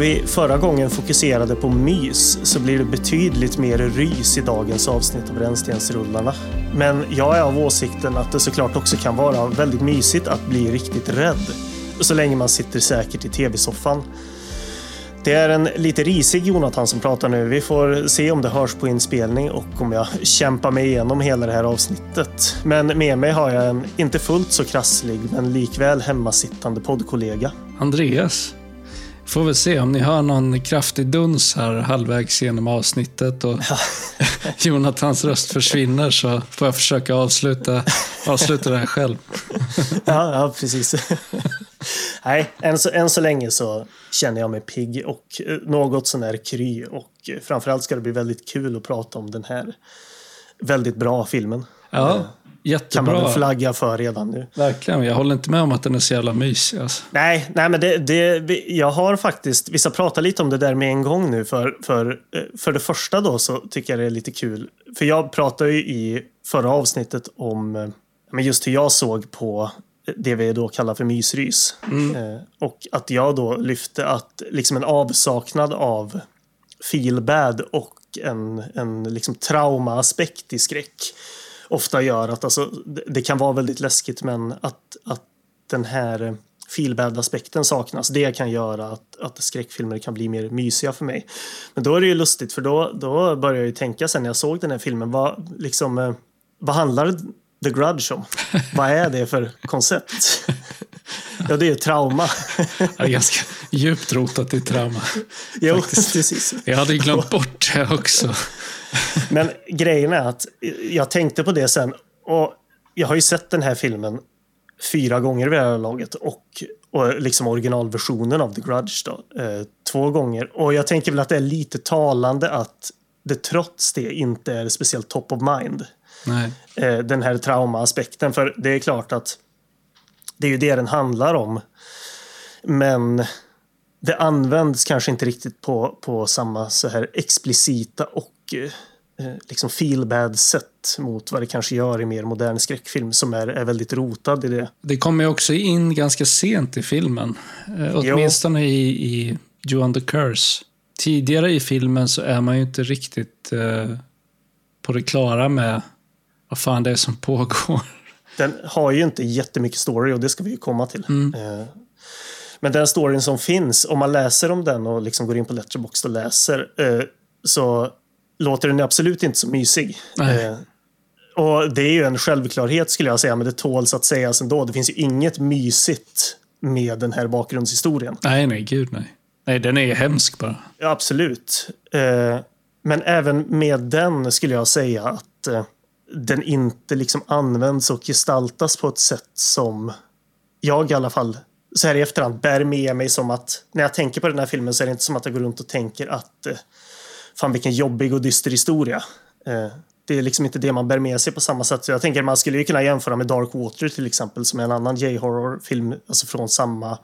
vi förra gången fokuserade på mys så blir det betydligt mer rys i dagens avsnitt av Rännstensrullarna. Men jag är av åsikten att det såklart också kan vara väldigt mysigt att bli riktigt rädd. Så länge man sitter säkert i tv-soffan. Det är en lite risig Jonathan som pratar nu. Vi får se om det hörs på inspelning och om jag kämpar mig igenom hela det här avsnittet. Men med mig har jag en inte fullt så krasslig men likväl hemmasittande poddkollega. Andreas. Får väl se om ni hör någon kraftig duns här halvvägs genom avsnittet och Jonathans röst försvinner så får jag försöka avsluta, avsluta det här själv. ja, ja, precis. Nej, än så, än så länge så känner jag mig pigg och eh, något sånär kry och eh, framförallt ska det bli väldigt kul att prata om den här väldigt bra filmen. Ja, jättebra. Kan man väl flagga för redan nu. Verkligen, jag håller inte med om att den är så jävla mysig. Alltså. Nej, nej men det, det, jag har faktiskt, vi ska prata lite om det där med en gång nu. För, för, eh, för det första då så tycker jag det är lite kul. För jag pratade ju i förra avsnittet om men just hur jag såg på det vi då kallar för mysrys. Mm. Eh, och att jag då lyfte att liksom en avsaknad av feelbad och en, en liksom traumaaspekt i skräck ofta gör att alltså, det kan vara väldigt läskigt men att, att den här feelbad-aspekten saknas. Det kan göra att, att skräckfilmer kan bli mer mysiga för mig. Men då är det ju lustigt för då, då börjar jag ju tänka sen när jag såg den här filmen, vad, liksom, eh, vad handlar The Grudge om? Vad är det för koncept? Ja, det är trauma. Det är ganska djupt rotat i trauma. Jo, faktiskt. precis. Jag hade glömt bort det också. Men grejen är att jag tänkte på det sen. Och jag har ju sett den här filmen fyra gånger vid det här laget. Och, och liksom originalversionen av The Grudge då, eh, två gånger. Och jag tänker väl att det är lite talande att det trots det inte är speciellt top of mind. Nej. Eh, den här traumaaspekten. För det är klart att det är ju det den handlar om. Men det används kanske inte riktigt på, på samma så här explicita och eh, liksom feel sätt mot vad det kanske gör i mer modern skräckfilm som är, är väldigt rotad i det. Det kommer ju också in ganska sent i filmen. Eh, åtminstone i, i Johan the Curse. Tidigare i filmen så är man ju inte riktigt eh, på det klara med vad fan det är som pågår. Den har ju inte jättemycket story och det ska vi ju komma till. Mm. Eh, men den storyn som finns, om man läser om den och liksom går in på Letterboxd och läser eh, så låter den absolut inte så mysig. Nej. Och det är ju en självklarhet skulle jag säga, men det tåls att sägas ändå. Det finns ju inget mysigt med den här bakgrundshistorien. Nej, nej, gud nej. Nej, den är hemsk bara. Absolut. Men även med den skulle jag säga att den inte liksom används och gestaltas på ett sätt som jag i alla fall så här i efterhand bär med mig som att när jag tänker på den här filmen så är det inte som att jag går runt och tänker att eh, fan vilken jobbig och dyster historia. Eh, det är liksom inte det man bär med sig på samma sätt. Så jag tänker man skulle ju kunna jämföra med Dark Water till exempel som är en annan J-horror-film alltså från samma,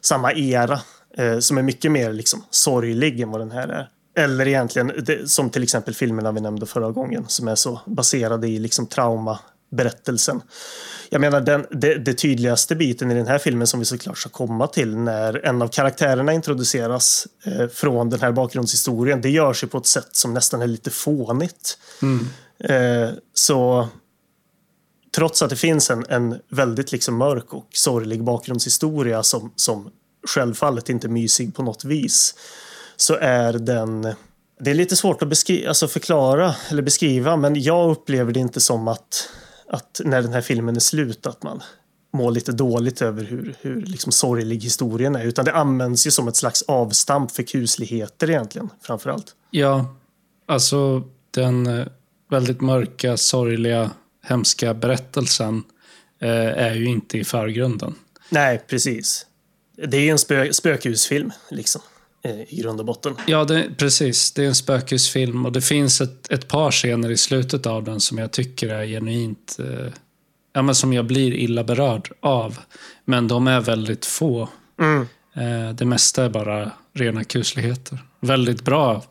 samma era eh, som är mycket mer liksom sorglig än vad den här är. Eller egentligen, det, som till exempel filmerna vi nämnde förra gången som är så baserade i liksom traumaberättelsen. Jag menar den det, det, tydligaste biten i den här filmen som vi såklart ska komma till när en av karaktärerna introduceras eh, från den här bakgrundshistorien. Det görs ju på ett sätt som nästan är lite fånigt. Mm. Eh, så trots att det finns en, en väldigt liksom mörk och sorglig bakgrundshistoria som, som självfallet inte är mysig på något vis så är den... Det är lite svårt att beskriva, alltså förklara eller beskriva men jag upplever det inte som att, att när den här filmen är slut att man mår lite dåligt över hur, hur liksom sorglig historien är. Utan det används ju som ett slags avstamp för kusligheter egentligen, framför allt. Ja, alltså den eh, väldigt mörka, sorgliga, hemska berättelsen eh, är ju inte i förgrunden. Nej, precis. Det är ju en spö spökhusfilm, liksom. Eh, i grund och botten. Ja, det, precis. Det är en spökhusfilm och det finns ett, ett par scener i slutet av den som jag tycker är genuint... Eh, ja, men som jag blir illa berörd av. Men de är väldigt få. Mm. Eh, det mesta är bara rena kusligheter. Väldigt bra,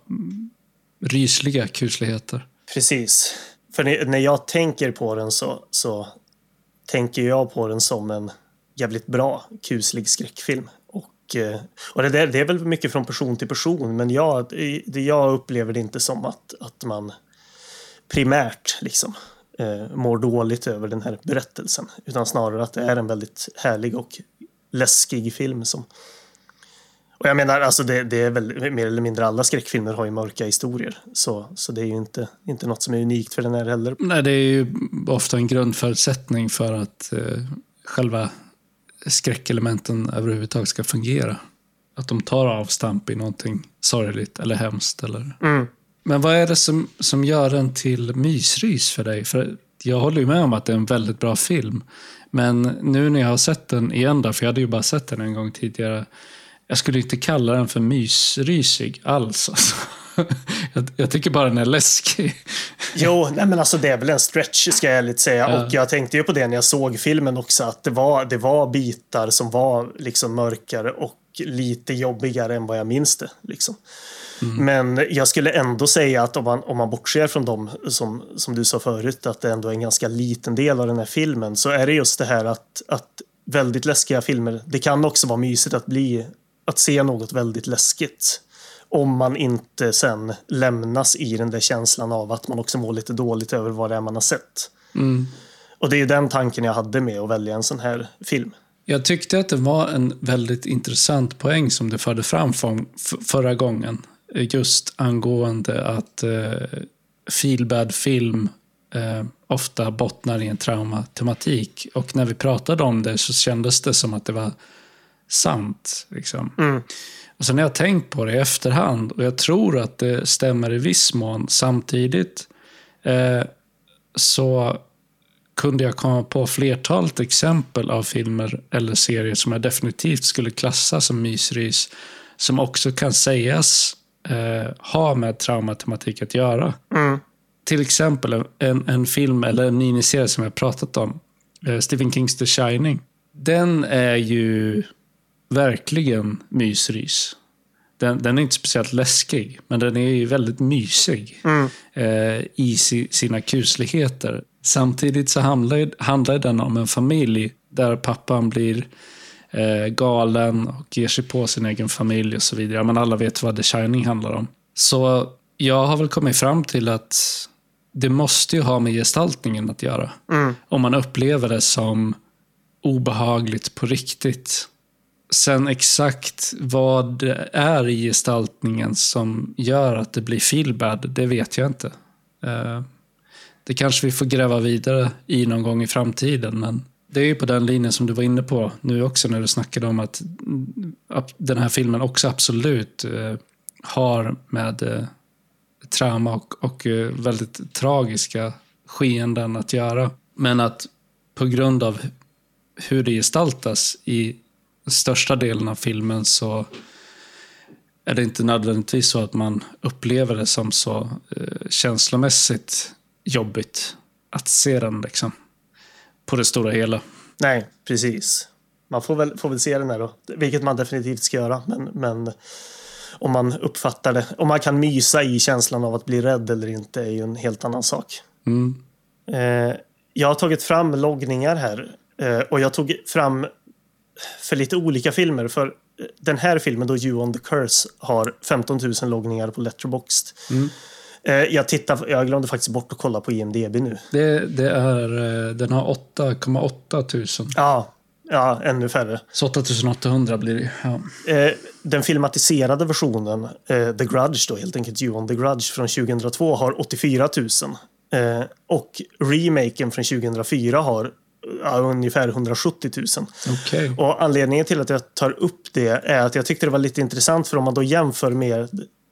rysliga kusligheter. Precis. För när jag tänker på den så, så tänker jag på den som en jävligt bra kuslig skräckfilm. Eh, och det, där, det är väl mycket från person till person, men jag, det, jag upplever det inte som att, att man primärt liksom, eh, mår dåligt över den här berättelsen. Utan snarare att det är en väldigt härlig och läskig film som, och jag menar, alltså det, det, är väl mer eller mindre alla skräckfilmer har ju mörka historier. Så, så det är ju inte, inte något som är unikt för den här heller. Nej, det är ju ofta en grundförutsättning för att eh, själva skräckelementen överhuvudtaget ska fungera. Att de tar avstamp i någonting sorgligt eller hemskt. Eller... Mm. Men vad är det som, som gör den till mysrys för dig? För jag håller ju med om att det är en väldigt bra film. Men nu när jag har sett den igen, då, för jag hade ju bara sett den en gång tidigare, jag skulle inte kalla den för mysrysig alls. Alltså. Jag, jag, tycker bara den är läskig. Jo, nej men alltså det är väl en stretch ska jag ärligt säga. Ja. Och jag tänkte ju på det när jag såg filmen också. Att det var, det var bitar som var liksom mörkare och lite jobbigare än vad jag minns det. Liksom. Mm. Men jag skulle ändå säga att om man, om man bortser från dem som, som du sa förut, att det ändå är en ganska liten del av den här filmen, så är det just det här att, att väldigt läskiga filmer, det kan också vara mysigt att bli att se något väldigt läskigt. Om man inte sen lämnas i den där känslan av att man också mår lite dåligt över vad det är man har sett. Mm. Och det är ju den tanken jag hade med att välja en sån här film. Jag tyckte att det var en väldigt intressant poäng som du förde fram förra gången. Just angående att eh, feelbad film eh, ofta bottnar i en traumatematik. Och när vi pratade om det så kändes det som att det var sant. Liksom. Mm. Och sen har jag tänkt på det i efterhand och jag tror att det stämmer i viss mån. Samtidigt eh, så kunde jag komma på flertalet exempel av filmer eller serier som jag definitivt skulle klassa som mysrys. Som också kan sägas eh, ha med traumatematik att göra. Mm. Till exempel en, en film eller en miniserie som jag pratat om. Eh, Stephen Kings The Shining. Den är ju verkligen mysrys. Den, den, är inte speciellt läskig, men den är ju väldigt mysig mm. eh, i si, sina kusligheter. Samtidigt så handlar, handlar den om en familj där pappan blir eh, galen och ger sig på sin egen familj och så vidare. Men alla vet vad The Shining handlar om. Så jag har väl kommit fram till att det måste ju ha med gestaltningen att göra. Mm. Om man upplever det som obehagligt på riktigt. Sen exakt vad det är i gestaltningen som gör att det blir feelbad, det vet jag inte. Eh, det kanske vi får gräva vidare i någon gång i framtiden, men det är ju på den linjen som du var inne på nu också när du snackade om att mm, den här filmen också absolut eh, har med eh, trauma och, och väldigt tragiska skeenden att göra. Men att på grund av hur det gestaltas i största delen av filmen så är det inte nödvändigtvis så att man upplever det som så eh, känslomässigt jobbigt att se den liksom. På det stora hela. Nej, precis. Man får väl, får väl se den här då. Vilket man definitivt ska göra. Men, men om man uppfattar det. Om man kan mysa i känslan av att bli rädd eller inte är ju en helt annan sak. Mm. Eh, jag har tagit fram loggningar här. Eh, och jag tog fram för lite olika filmer. För den här filmen, då You on the Curse, har 15 000 loggningar på Letterboxd. Mm. Eh, jag, tittar, jag glömde faktiskt bort att kolla på IMDB nu. Det, det är, eh, den har 8,8 tusen. Ja, ja, ännu färre. Så 8800 blir det. Ja. Eh, den filmatiserade versionen, The Grudge, då, helt enkelt You on the Grudge från 2002, har 84 000. och remaken från 2004 har ja, ungefär 170 000. Okay. Och anledningen till att jag tar upp det är att jag tyckte det var lite intressant för om man då jämför med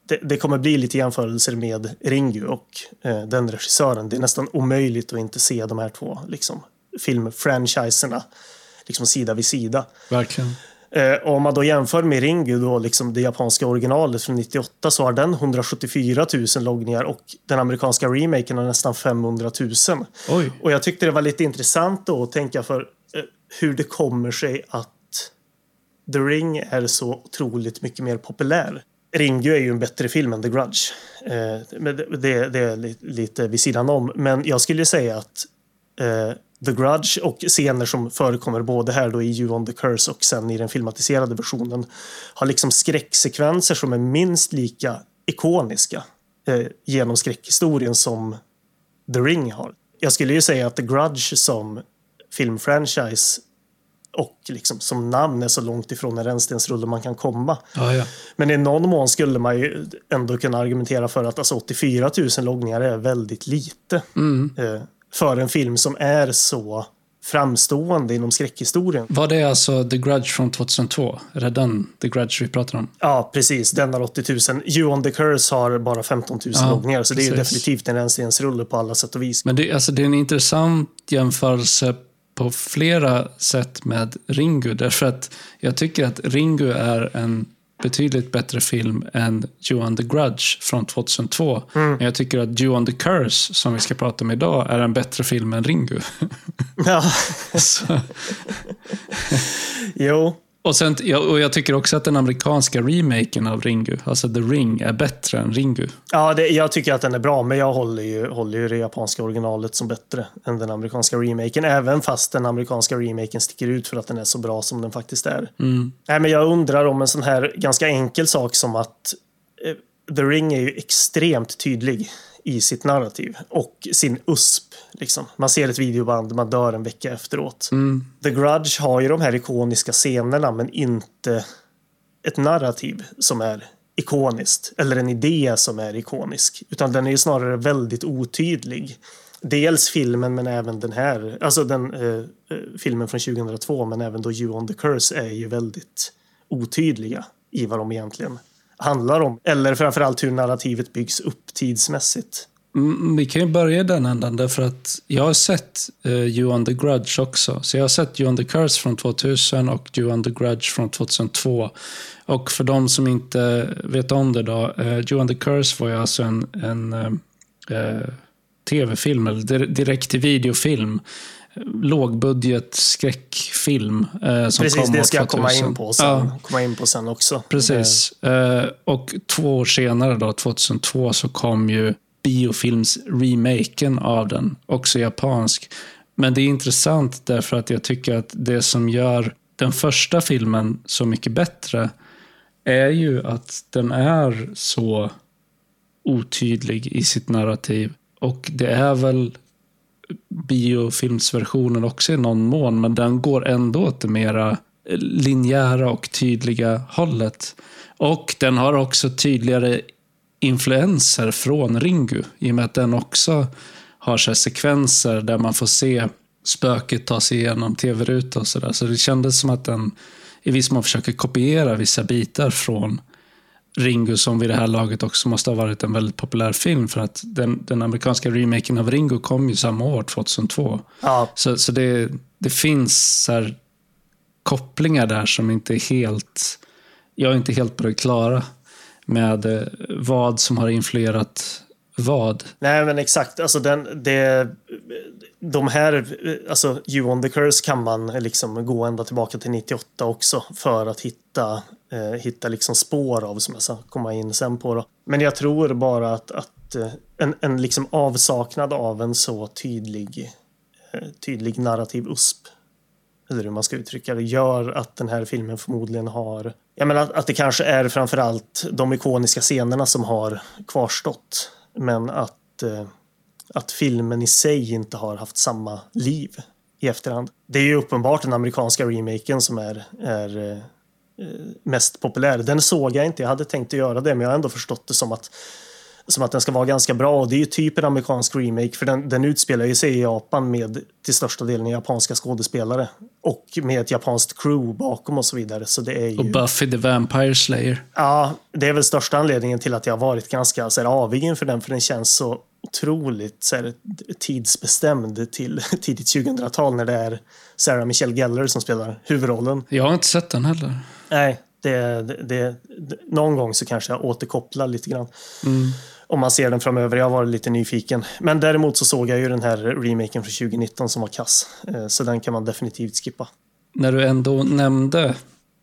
det, det kommer bli lite jämförelser med Ringu och eh, den regissören. Det är nästan omöjligt att inte se de här två liksom, filmfranchiserna liksom sida vid sida. Verkligen. Eh, om man då jämför med Ringu, då, liksom det japanska originalet från 98, så har den 174 000 loggningar och den amerikanska remaken har nästan 500 000. Oj. Och jag tyckte det var lite intressant då att tänka för eh, hur det kommer sig att The Ring är så otroligt mycket mer populär. Ringu är ju en bättre film än The Grudge. Eh, det, det, är lite vid sidan om. Men jag skulle säga att eh, The Grudge och scener som förekommer både här då i You on the Curse och sen i den filmatiserade versionen har liksom skräcksekvenser som är minst lika ikoniska eh, genom skräckhistorien som The Ring har. Jag skulle ju säga att The Grudge som filmfranchise och liksom som namn är så långt ifrån en rännstensrulle man kan komma. Ja, ja. Men i någon mån skulle man ju ändå kunna argumentera för att alltså 84 000 loggningar är väldigt lite. Mm. Eh, för en film som är så framstående inom skräckhistorien. Var det alltså The Grudge från 2002? Är det den The Grudge vi pratar om? Ja, precis. Den har 80 000. You on the Curse har bara 15 000 Ja, loggningar. Så det är precis. definitivt en rännstensrulle på alla sätt och vis. Men det, alltså, det är en intressant jämförelse på flera sätt med Ringu. Därför att jag tycker att Ringu är en betydligt bättre film än You on the Grudge från 2002. Mm. Men jag tycker att You on the Curse, som vi ska prata om idag, är en bättre film än Ringu. Ja, jo. Och, sen, och jag tycker också att den amerikanska remaken av Ringu, alltså The Ring, är bättre än Ringu. Ja, det, jag tycker att den är bra, men jag håller ju, håller ju det japanska originalet som bättre än den amerikanska remaken. Även fast den amerikanska remaken sticker ut för att den är så bra som den faktiskt är. Mm. Nej, men jag undrar om en sån här ganska enkel sak som att eh, The Ring är ju extremt tydlig i sitt narrativ och sin USP. Liksom. Man ser ett videoband, man dör en vecka efteråt. Mm. The Grudge har ju de här ikoniska scenerna men inte ett narrativ som är ikoniskt eller en idé som är ikonisk. Utan den är ju snarare väldigt otydlig. Dels filmen men även den här, alltså den eh, eh, filmen från 2002 men även då You on the Curse är ju väldigt otydliga i vad de egentligen handlar om. Eller framförallt hur narrativet byggs upp tidsmässigt. Mm, mm, Vi kan ju börja i den ändan därför att jag har sett uh, You on the Grudge också. Så jag har sett You on the Curse från 2000 och You on the Grudge från 2002. Och för de som inte vet om det då, uh, You on the Curse var ju alltså en, en uh, tv-film, eller direkt till videofilm. Lågbudget skräckfilm uh, som Precis, kom det ska jag komma 2000. in på sen, Ja. komma in på sen också. Precis. Eh, och två år senare, då, 2002, så kom ju biofilms-remaken av den. Också japansk. Men det är intressant därför att jag tycker att det som gör den första filmen så mycket bättre är ju att den är så otydlig i sitt narrativ. Och det är väl biofilmsversionen också i någon mån, men den går ändå åt det mera eh, linjära och tydliga hållet. Och den har också tydligare influenser från Ringu, i och med att den också har så här sekvenser där man får se spöket ta sig igenom tv-rutan. och sådär. Så det kändes som att den i viss mån försöker kopiera vissa bitar från Ringu som vid det här laget också måste ha varit en väldigt populär film för att den, den amerikanska remaken av Ringu kom ju samma år, 2002. Ja, Så, så det, det finns så här kopplingar där som inte är helt... Jag är inte helt på det klara med eh, vad som har influerat vad. Nej, men exakt. Alltså den, det, de här, alltså You on the Curse kan man liksom gå ända tillbaka till 98 också för att hitta, eh, hitta liksom spår av som jag ska komma in sen på. Då. Men jag tror bara att, att eh, en, en liksom avsaknad av en så tydlig, eh, tydlig narrativ USP eller hur man ska uttrycka det, gör att den här filmen förmodligen har... Jag menar att, att det kanske är framförallt de ikoniska scenerna som har kvarstått. Men att, eh, att filmen i sig inte har haft samma liv i efterhand. Det är ju uppenbart den amerikanska remaken som är, är eh, mest populär. Den såg jag inte, jag hade tänkt att göra det, men jag har ändå förstått det som att som att den ska vara ganska bra och det är ju typ en amerikansk remake för den, den utspelar ju sig i Japan med till största delen japanska skådespelare och med ett japanskt crew bakom och så vidare. Så det är ju... Och Buffy the Vampire Slayer. Ja, det är väl största anledningen till att jag har varit ganska så här, avig inför den för den känns så otroligt så här, tidsbestämd till tidigt 2000-tal när det är Sarah Michelle Gellar som spelar huvudrollen. Jag har inte sett den heller. Nej, det, det, det, någon gång så kanske jag återkopplar lite grann. Mm. Om man ser den framöver. Jag varit lite nyfiken. Men däremot så såg jag ju den här remaken från 2019 som var kass. Eh, Så den kan man definitivt skippa. När du ändå nämnde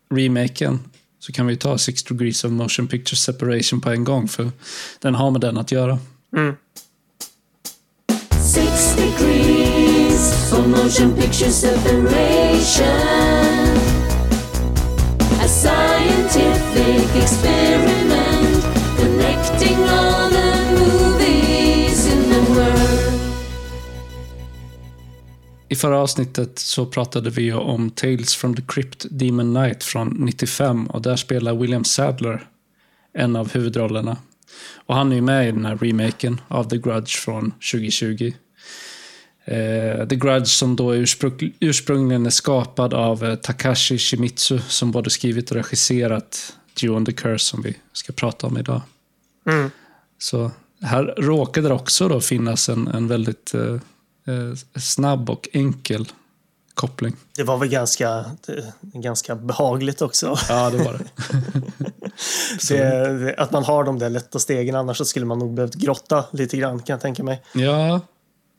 remaken så kan vi ta Six Degrees of Motion Picture Separation på en gång för den har med den att göra. Mm. Six degrees for motion picture separation. A scientific experiment connecting all the movies in the world. I förra avsnittet så pratade vi om Tales from the Crypt Demon Knight från 95 och där spelar William Sadler en av huvudrollerna. Och han är ju med i den här remaken av The Grudge från 2020. Eh, The Grudge som då ursprung, ursprungligen är skapad av eh, Takashi Shimizu som både skrivit och regisserat Due on the Curse som vi ska prata om idag. Mm. Så här råkade det också då finnas en, en väldigt eh, eh, snabb och enkel koppling. Det var väl ganska, det, ganska behagligt också. Ja, det var det. det, att man har de där lätta stegen, annars så skulle man nog behövt grotta lite grann kan jag tänka mig. Ja,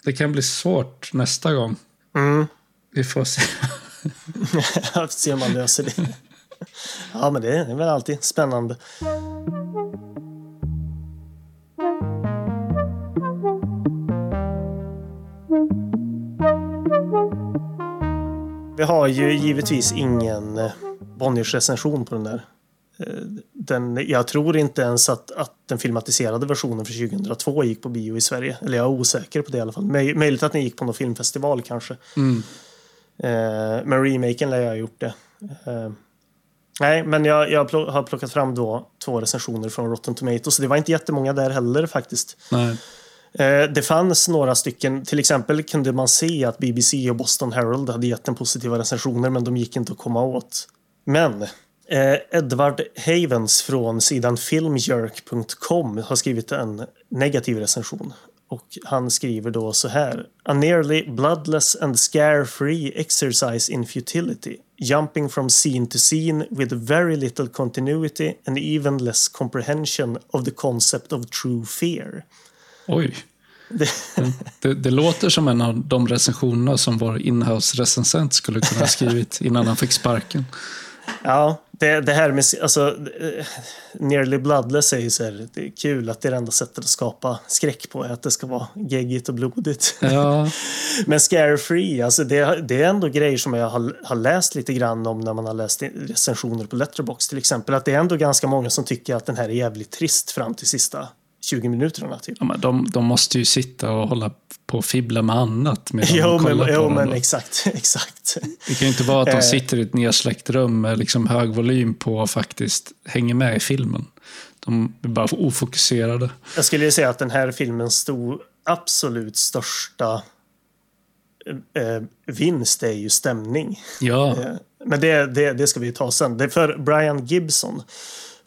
det kan bli svårt nästa gång. Mm. Vi får se. se om man löser det. Ja, men det är väl alltid spännande. Vi har ju givetvis ingen eh, Bonniers recension på den där. Eh, den, jag tror inte ens att, att den filmatiserade versionen för 2002 gick på bio i Sverige. Eller jag är osäker på det i alla fall. Möj, möjligt att den gick på någon filmfestival kanske. Mm. Eh, men remaken lär jag ha gjort det. Eh, nej, men jag, jag har plockat fram då två recensioner från Rotten Tomatoes. Det var inte jättemånga där heller faktiskt. Nej. Eh, det fanns några stycken, till exempel kunde man se att BBC och Boston Herald hade gett den positiva recensioner men de gick inte att komma åt. Men eh, Edward Havens från sidan filmjerk.com har skrivit en negativ recension. Och han skriver då så här. A nearly bloodless and scare-free exercise in futility. Jumping from scene to scene with very little continuity and even less comprehension of the concept of true fear. Oj. Det... Det, det, låter som en av de recensionerna som vår inhouse-recensent skulle kunna ha skrivit innan han fick sparken. Ja, det, det här med alltså, Nearly Bloodless är ju så här, det är kul att det är det enda sättet att skapa skräck på, är att det ska vara geggigt och blodigt. Ja. Men Scare Free, alltså det, det är ändå grejer som jag har, har läst lite grann om när man har läst recensioner på Letterbox till exempel, att det är ändå ganska många som tycker att den här är jävligt trist fram till sista 20 minuterna. Typ. Ja, de, de måste ju sitta och hålla på och fibbla med annat. Jo, men, jo men exakt, exakt. Det kan ju inte vara att de sitter i ett nedsläckt rum med liksom hög volym på och faktiskt hänger med i filmen. De är bara ofokuserade. Jag skulle säga att den här filmens stor, absolut största eh, vinst är ju stämning. Ja. Eh, men det, det, det ska vi ta sen. Det är för Brian Gibson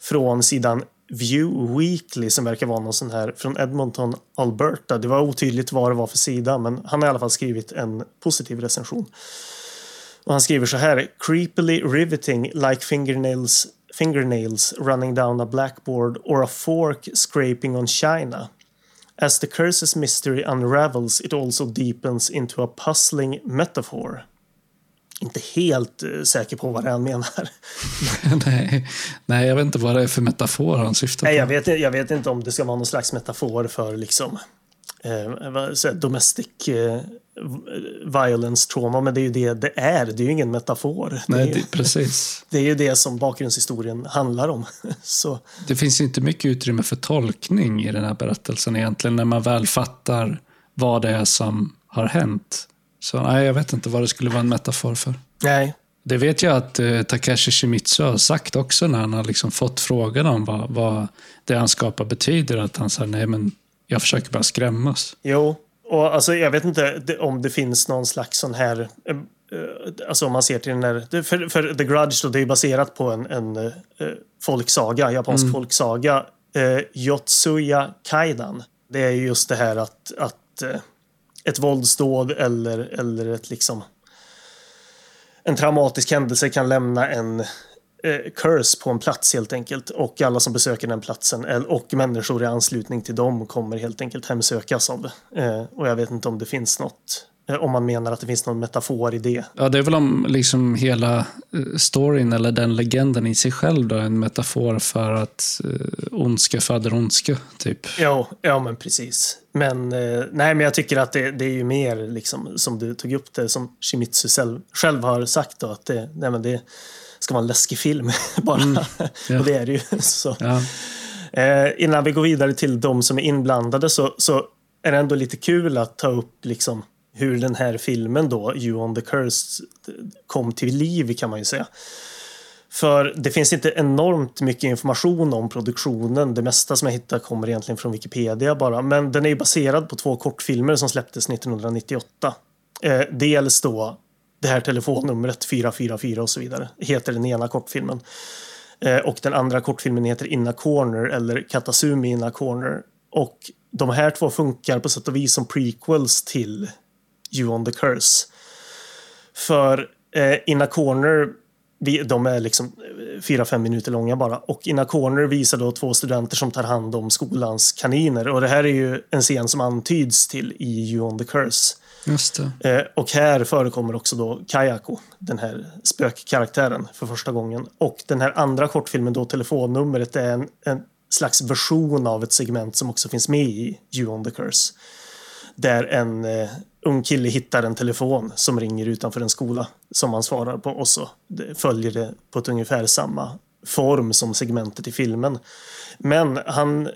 från sidan View Weekly som verkar vara någon sån här från Edmonton, Alberta. Det var otydligt vad det var för sida, men han har i alla fall skrivit en positiv recension. Och han skriver så här. Creepily riveting like fingernails, fingernails running down a blackboard or a fork scraping on china. As the curse's mystery unravels it also deepens into a puzzling metaphor inte helt uh, säker på vad det är han menar. nej, nej, jag vet inte vad det är för metafor han syftar på. Nej, jag vet, jag vet inte om det ska vara någon slags metafor för liksom eh, domestic eh, violence trauma, men det är ju det det är. Det är ju ingen metafor. Nej, det är, det, precis. Det är ju det som bakgrundshistorien handlar om. Så. Det finns inte mycket utrymme för tolkning i den här berättelsen egentligen, när man väl fattar vad det är som har hänt. Så nej, jag vet inte vad det skulle vara en metafor för. Nej. Det vet jag att eh, Takashi Shimizu har sagt också när han har liksom fått frågan om vad, vad det han skapar betyder. Att han säger nej men jag försöker bara skrämmas. Jo, och alltså jag vet inte om det finns någon slags sån här eh, Alltså om man ser till den där, för, för The Grudge då, det är baserat på en, en uh, folksaga, japansk mm. folksaga. Uh, Yotsuya Kaidan. Det är just det här att, att ett våldsdåd eller, eller ett liksom en traumatisk händelse kan lämna en eh, curse på en plats helt enkelt. Och alla som besöker den platsen och människor i anslutning till dem kommer helt enkelt hemsökas av det. Eh, och jag vet inte om det finns något om man menar att det finns någon metafor i det. Ja, det är väl om liksom hela eh, storyn eller den legenden i sig själv då, är en metafor för att uh, ondska föder ondska, typ. Ja, ja men precis. Men, eh, nej, men jag tycker att det, det är ju mer, liksom, som du tog upp det, som Shimizu själv, själv har sagt, då, att det, nej, men det ska vara en läskig film bara. ja. Och det är det ju. Så. Ja. Eh, innan vi går vidare till de som är inblandade så, så är det ändå lite kul att ta upp liksom, hur den här filmen då, You on the Curse, kom till liv kan man ju säga. För det finns inte enormt mycket information om produktionen. Det mesta som jag hittar kommer egentligen från Wikipedia bara. Men den är ju baserad på två kortfilmer som släpptes 1998. Eh, dels då det här telefonnumret 444 och så vidare. Heter den ena kortfilmen. Eh, och den andra kortfilmen heter Inna Corner eller Katasumi Inna Corner. Och de här två funkar på sätt och vis som prequels till You on the Curse. För eh, Inna Corner, de är liksom 4-5 minuter långa bara. Och Inna Corner visar då två studenter som tar hand om skolans kaniner. Och det här är ju en scen som antyds till i You on the Curse. Just. Eh, och här förekommer också då Kayako, den här spökkaraktären, för första gången. Och den här andra kortfilmen, då telefonnumret, är en, en slags version av ett segment som också finns med i You on the Curse. Där en eh, ung kille hittar en telefon som ringer utanför en skola som han svarar på och så det följer det på ett ungefär samma form som segmentet i filmen. Men han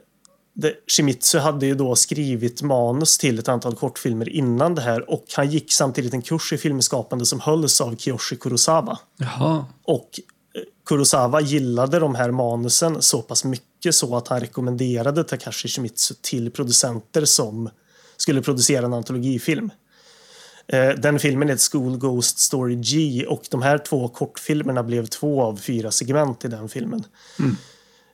det, Shimizu hade ju då skrivit manus till ett antal kortfilmer innan det här och han gick samtidigt en kurs i filmskapande som hölls av Kiyoshi Kurosawa. Jaha. Och eh, Kurosawa gillade de här manusen så pass mycket så att han rekommenderade Takashi Shimizu till producenter som skulle producera en antologifilm. Eh, Den filmen heter School Ghost Story G och de här två kortfilmerna blev två av fyra segment i den filmen.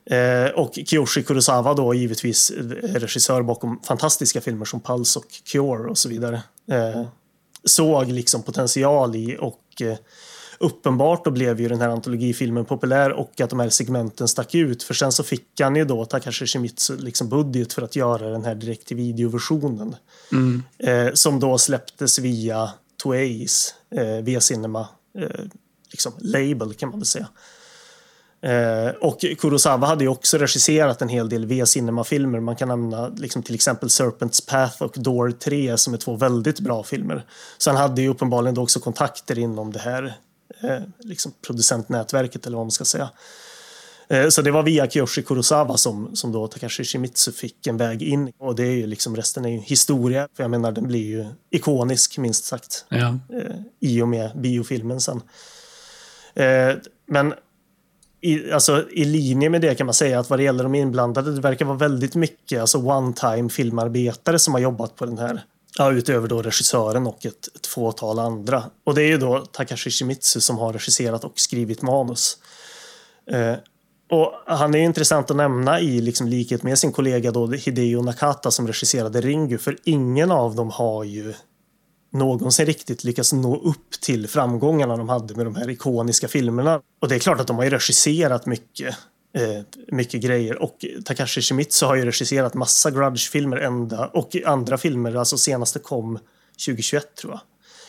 Eh, och Kiyoshi Kurosawa då givetvis är regissör bakom fantastiska filmer som Pulse och Cure och så vidare. Eh, såg liksom potential i och eh, uppenbart då blev ju den här antologifilmen populär och att de här segmenten stack ut. För sen så fick han ju då Takashi Shimizu liksom budget för att göra den här direkt till videoversionen. Eh, som då släpptes via Toeis, eh, via Cinema, eh, liksom label kan man väl säga. Eh, och Kurosawa hade ju också regisserat en hel del via Cinema-filmer. Man kan nämna liksom till exempel Serpent's Path och Door 3 som är två väldigt bra filmer. Så han hade ju uppenbarligen också kontakter inom det här liksom producentnätverket eller vad man ska säga. Eh, Så det var via Kiyoshi Kurosawa som, som då Takashi Shimizu fick en väg in. Och det är ju liksom, resten är ju historia. För jag menar, den blir ju ikonisk minst sagt. Ja. Eh, I och med biofilmen sen. Eh, Men i, alltså, i linje med det kan man säga att vad det gäller de inblandade, det verkar vara väldigt mycket alltså one-time filmarbetare som har jobbat på den här. Ja, utöver då regissören och ett, ett fåtal andra. Och det är ju då Takashi Shimizu som har regisserat och skrivit manus. Eh, och han är intressant att nämna i liksom likhet med sin kollega då Hideo Nakata som regisserade Ringu, för ingen av dem har ju någonsin riktigt lyckats nå upp till framgångarna de hade med de här ikoniska filmerna. Och det är klart att de har ju regisserat mycket, eh, mycket grejer. Och Takashi Shimizu har ju regisserat massa Grudge-filmer ända och andra filmer, alltså senaste kom 2021 tror jag.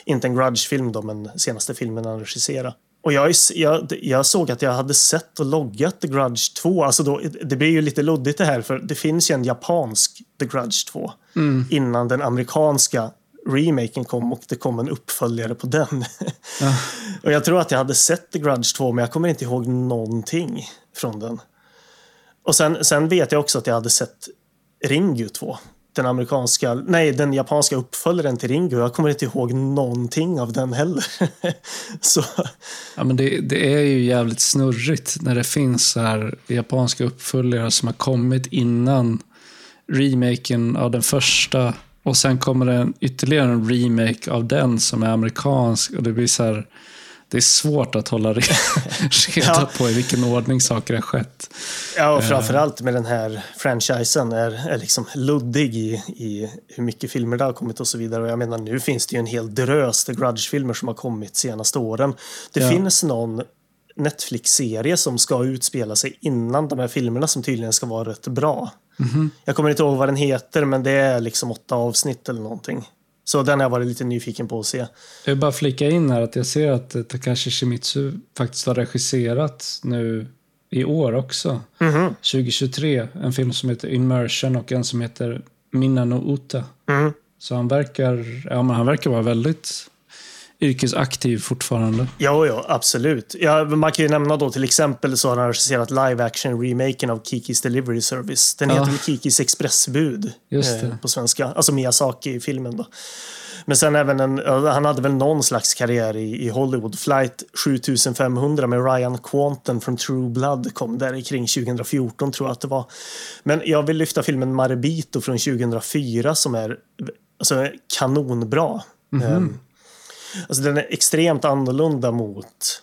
Inte en Grudge-film då, men senaste filmen han regisserade. Och jag, jag, jag såg att jag hade sett och loggat The Grudge 2. Alltså då, det blir ju lite luddigt det här, för det finns ju en japansk The Grudge 2 innan den amerikanska remaken kom och det kom en uppföljare på den. och jag tror att jag hade sett The Grudge 2 men jag kommer inte ihåg någonting från den. Och sen, sen vet jag också att jag hade sett Ringu 2. Den amerikanska, nej den japanska uppföljaren till Ringu. Jag kommer inte ihåg någonting av den heller. Så Ja, men det, det är ju jävligt snurrigt när det finns här japanska uppföljare som har kommit innan remaken av den första och sen kommer det en, ytterligare en remake av den som är amerikansk och det blir så här det är svårt att hålla re- reda Ja. på i vilken ordning saker har skett. Ja, och framförallt med den här franchisen är, är liksom luddig i, i hur mycket filmer det har kommit och så vidare. Och jag menar, nu finns det ju en hel drös The Grudge-filmer som har kommit senaste åren. Det Ja. finns någon Netflix-serie som ska utspela sig innan de här filmerna som tydligen ska vara rätt bra. Jag kommer inte ihåg vad den heter, men det är liksom åtta avsnitt eller någonting. Så den har jag varit lite nyfiken på att se. Jag vill bara flika in här att jag ser att eh, Takashi Shimizu faktiskt har regisserat nu i år också. 2023. En film som heter Immersion och en som heter Minna no Uta. Mm. Så han verkar, ja, men han verkar vara väldigt yrkesaktiv fortfarande. Ja, ja, absolut. Ja, man kan ju nämna då till exempel så har han regisserat live action remaken av Kikis Delivery Service. Den Ja. heter Kikis Expressbud eh, på svenska. Alltså Miyazaki-filmen då. Men sen även en, han hade väl någon slags karriär i, i Hollywood. Flight 7500 med Ryan Quanten från True Blood kom där kring 2014 tror jag att det var. Men jag vill lyfta filmen Marbito från 2004 som är alltså, kanonbra. Ehm, Alltså den är extremt annorlunda mot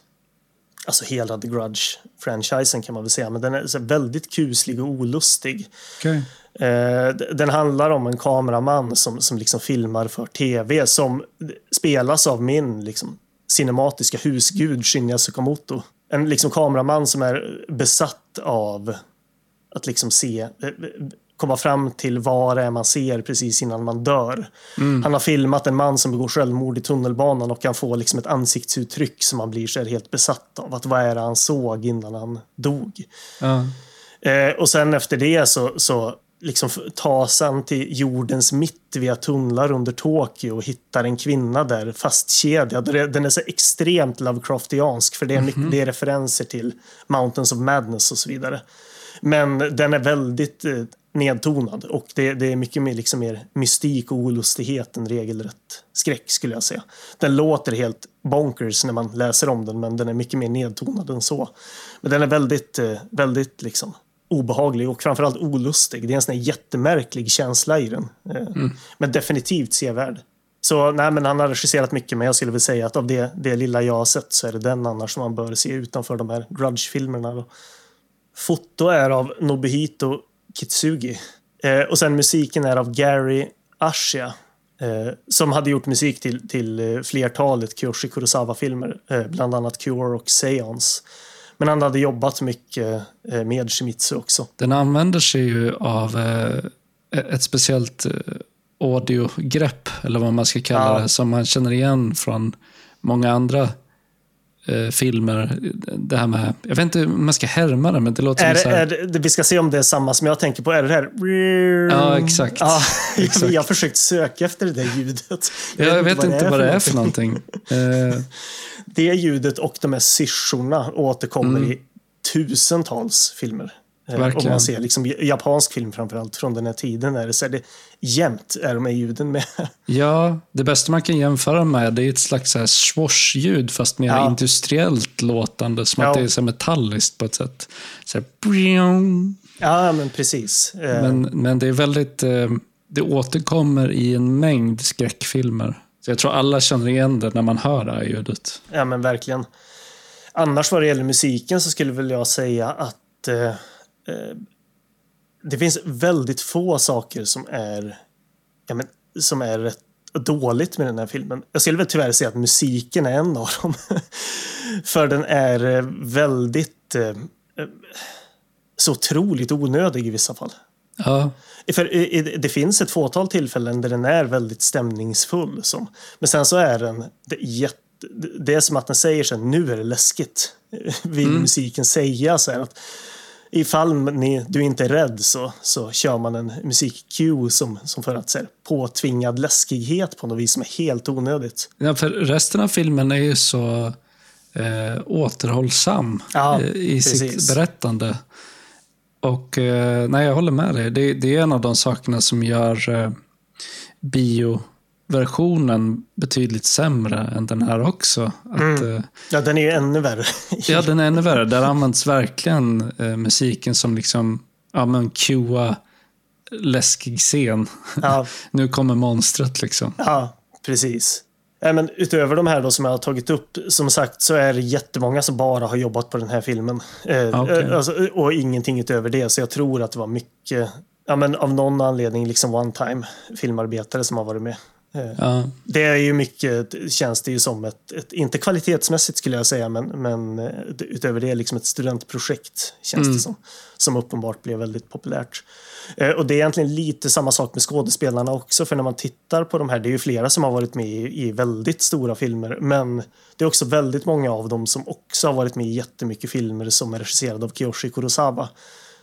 alltså hela The Grudge-franchisen kan man väl säga. Men den är väldigt kuslig och olustig. Okej. Eh, den handlar om en kameraman som, som liksom filmar för tv som spelas av min liksom, cinematiska husgud Shinya Tsukamoto. En liksom kameraman som är besatt av att liksom se, eh, komma fram till vad det är man ser precis innan man dör. Han har filmat en man som begår självmord i tunnelbanan och kan få liksom ett ansiktsuttryck som man blir så här helt besatt av. Att vad är det han såg innan han dog? Ja. Eh, och sen efter det så, så liksom tas han till jordens mitt via tunnlar under Tokyo och hittar en kvinna där fastkedjad. Den är så extremt Lovecraftiansk för det är, mycket, det är referenser till Mountains of Madness och så vidare. Men den är väldigt eh, nedtonad och det, det är mycket mer, liksom mer mystik och olustighet än regelrätt skräck skulle jag säga. Den låter helt bonkers när man läser om den men den är mycket mer nedtonad än så. Men den är väldigt, eh, väldigt liksom obehaglig och framförallt olustig. Det är en sån här jättemärklig känsla i den. Eh, Men definitivt sevärd. Så nej, men han har regisserat mycket men jag skulle väl säga att av det, det lilla jag har sett så är det den annars som man bör se utanför de här Grudge-filmerna. Foto är av Nobuhito Kitsugi. Eh, och sen musiken är av Gary Ashia. Eh, som hade gjort musik till, till eh, flertalet Kiyoshi Kurosawa-filmer. Eh, bland annat Cure och Seance. Men han hade jobbat mycket eh, med Shimizu också. Den använder sig ju av eh, ett speciellt audiogrepp, eller vad man ska kalla Ja. det, som man känner igen från många andra eh, filmer. Det här med, jag vet inte om man ska härma det, men det låter Är, som så här, är, det- vi ska se om det är samma som jag tänker på. Är det här? Ja, exakt. Ja, Exakt. Jag har försökt söka efter det där ljudet. Jag vet inte vad det är för någonting. Eh, Det ljudet och de här syrskorna återkommer Mm. i tusentals filmer. Eh, Om Verkligen. man ser liksom japansk film framförallt från den här tiden. Är det, så är det jämt är de här ljuden med. Ja, det bästa man kan jämföra med det är ett slags så här swoosh-ljud fast mer Ja. industriellt låtande. Som Ja. att det är så metalliskt på ett sätt. Så här. Ja, men precis. Eh, men, men det är väldigt... Eh, det återkommer i en mängd skräckfilmer. Så jag tror alla känner igen det när man hör det här ljudet. Ja, men verkligen. Annars vad det gäller musiken så skulle väl jag säga att det finns väldigt få saker som är, ja, men, som är rätt dåligt med den här filmen. Jag skulle väl tyvärr säga att musiken är en av dem. För den är eh, väldigt eh, eh, så otroligt onödig i vissa fall. Ja, För det finns ett fåtal tillfällen där den är väldigt stämningsfull. Som, men sen så är den det, jätte, det är som att den säger så här, nu är det läskigt. Vill musiken säga så här att ifall ni, du inte är rädd så, så kör man en musik-cue som, som för att så här, påtvingad läskighet på något vis som är helt onödigt. Ja, för resten av filmen är ju så eh, återhållsam Ja, eh, i sitt berättande. Och eh, nej, jag håller med dig. Det, det är en av de sakerna som gör eh, bioversionen betydligt sämre än den här också. Att, Mm. eh, Ja, den är ju ännu värre. ja, den är ännu värre. Där används verkligen eh, musiken som liksom, ja men cuea läskig scen. ja, nu kommer monstret liksom. Ja, precis. Ja, men utöver de här då som jag har tagit upp, som sagt så är det jättemånga som bara har jobbat på den här filmen. Eh, Okej. eh, alltså, och ingenting utöver det. Så jag tror att det var mycket, ja, men av någon anledning, liksom one time filmarbetare som har varit med. Ja. Det är ju mycket, känns det ju som ett, ett inte kvalitetsmässigt skulle jag säga, men, men eh, utöver det liksom ett studentprojekt känns det som. Som uppenbart blev väldigt populärt. Eh, Och det är egentligen lite samma sak med skådespelarna också, för när man tittar på de här, det är ju flera som har varit med i, i väldigt stora filmer, men det är också väldigt många av dem som också har varit med i jättemycket filmer som är regisserade av Kiyoshi Kurosawa.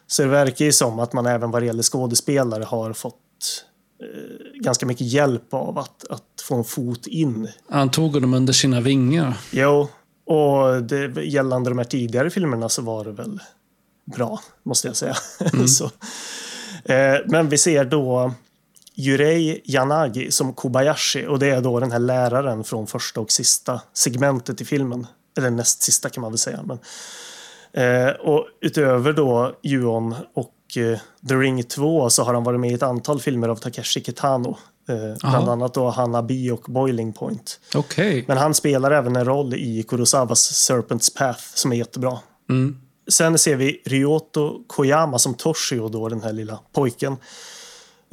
Så det verkar ju som att man även vad det gäller skådespelare har fått eh, ganska mycket hjälp av att, att få en fot in. Han tog honom under sina vingar. Jo, och det, gällande de här tidigare filmerna så var det väl bra, måste jag säga. så, eh, men vi ser då Yurei Yanagi som Kobayashi och det är då den här läraren från första och sista segmentet i filmen. Eller näst sista kan man väl säga. Men, eh, och utöver då Juon och eh, The Ring 2 så har han varit med i ett antal filmer av Takeshi Kitano. Eh, bland annat då Hanabi och Boiling Point. Okej. Men han spelar även en roll i Kurosawas Serpent's Path som är jättebra. Mm. Sen ser vi Ryoto Koyama som Toshio, då, den här lilla pojken.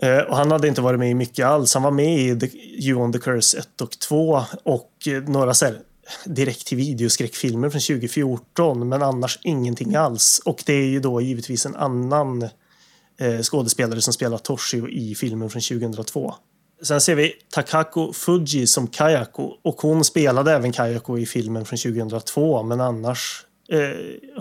Eh, och han hade inte varit med i mycket alls. Han var med i The, You on the Curse 1 och 2 och eh, några så här, direkt till videoskräckfilmer från 2014, men annars ingenting alls. Och det är ju då givetvis en annan eh, skådespelare som spelar Toshio i filmen från 2002. Sen ser vi Takako Fuji som Kayako och hon spelade även Kayako i filmen från 2002 men annars eh,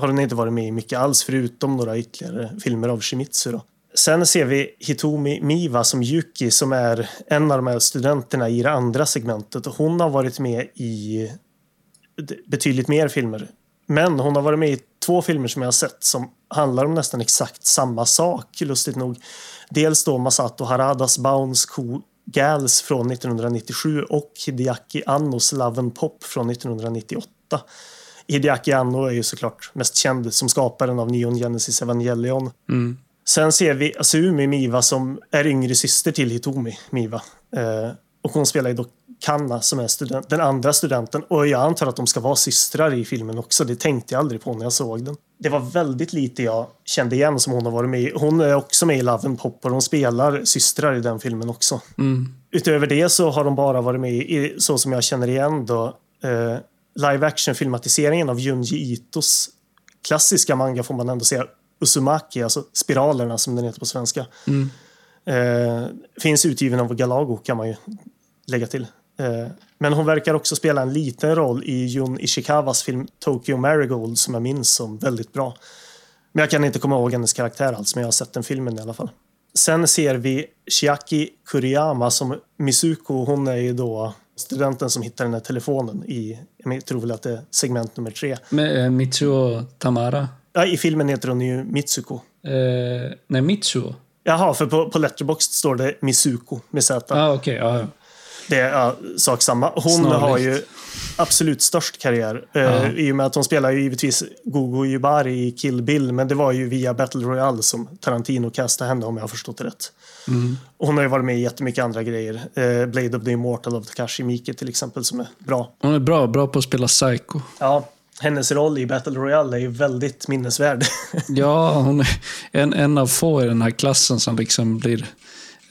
har hon inte varit med i mycket alls förutom några ytterligare filmer av Shimizu. Då. Sen ser vi Hitomi Miwa som Yuki som är en av de här studenterna i det andra segmentet hon har varit med i betydligt mer filmer. Men hon har varit med i två filmer som jag har sett som handlar om nästan exakt samma sak, lustigt nog. Dels då Masato Haradas Bounce Cool Gals från 1997 och Hideaki Annos Love and Pop från 1998. Hideaki Anno är ju såklart mest känd som skaparen av Neon Genesis Evangelion. Mm. Sen ser vi Asumi Miwa som är yngre syster till Hitomi Miwa. Eh, och hon spelar ju då Kanna som är student, den andra studenten. Och jag antar att de ska vara systrar i filmen också. Det tänkte jag aldrig på när jag såg den. Det var väldigt lite jag kände igen som hon har varit med i. Hon är också med i Love and Pop och de spelar systrar i den filmen också. Mm. Utöver det så har de bara varit med i, så som jag känner igen då, eh, live action-filmatiseringen av Junji Itos klassiska manga får man ändå säga, Uzumaki, alltså Spiralerna som den heter på svenska. Mm. Eh, finns utgiven av Galago kan man ju lägga till. Eh, men hon verkar också spela en liten roll i Jun Ishikawas film Tokyo Marigold som jag minns som väldigt bra. Men jag kan inte komma ihåg hennes karaktär alls, men jag har sett den filmen i alla fall. Sen ser vi Chiaki Kuriyama som Misuko. Hon är ju då studenten som hittar den här telefonen i, jag tror väl att det är segment nummer tre. Med eh, Mitsuo Tamara. Ja, I filmen heter hon ju Mitsuko. Eh, nej, Mitsuo. Jaha, för på, på Letterboxd står det Misuko med Z. Ah, okej. ja, ja. Det är ja, sak samma. Hon Snarlikt. har ju absolut störst karriär. Eh, Ja. I och med att hon spelar ju givetvis Gogo Yubari i Kill Bill. Men det var ju via Battle Royale som Tarantino castade henne om jag har förstått det rätt. Mm. Hon har ju varit med i jättemycket andra grejer. Eh, Blade of the Immortal av Takashi Miike till exempel som är bra. Hon är bra, bra på att spela psycho. Ja, hennes roll i Battle Royale är ju väldigt minnesvärd. Ja, hon är en, en av få i den här klassen som liksom blir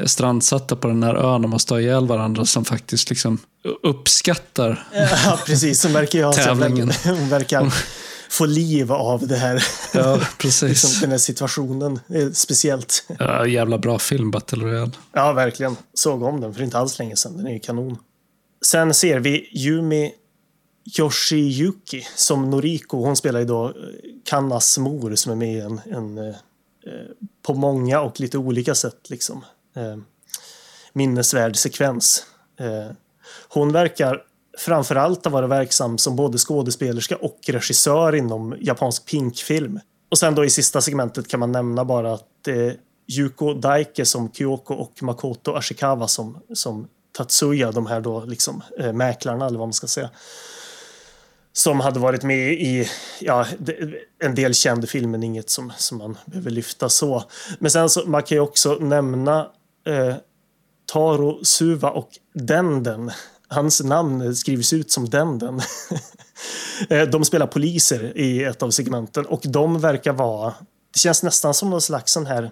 strandsatta på den här ön och måste ha ihjäl varandra som faktiskt liksom uppskattar. ja, precis. Hon verkar ha Tävlingen. Verkar få liv av det här. Ja, liksom, precis. den här situationen. Är speciellt. Ja, jävla bra film, Battle Royale. Ja, verkligen. Såg om den för inte alls länge sedan. Den är ju kanon. Sen ser vi Yumi Yoshiyuki som Noriko. Hon spelar ju då eh, Kannas mor som är med i en, en eh, eh, på många och lite olika sätt liksom eh, minnesvärd sekvens. Eh, hon verkar framförallt ha varit verksam som både skådespelerska och regissör inom japansk pinkfilm. Och sen då i sista segmentet kan man nämna bara att eh, Yuko Daike som Kyoko och Makoto Ashikawa som, som Tatsuya, de här då liksom eh, mäklarna eller vad man ska säga. Som hade varit med i ja, en del känd film, men inget som, som man behöver lyfta så. Men sen så man kan ju också nämna eh, Taro Suva och Denden. Hans namn skrivs ut som Denden. Eh, de spelar poliser i ett av segmenten och de verkar vara... Det känns nästan som någon slags sån här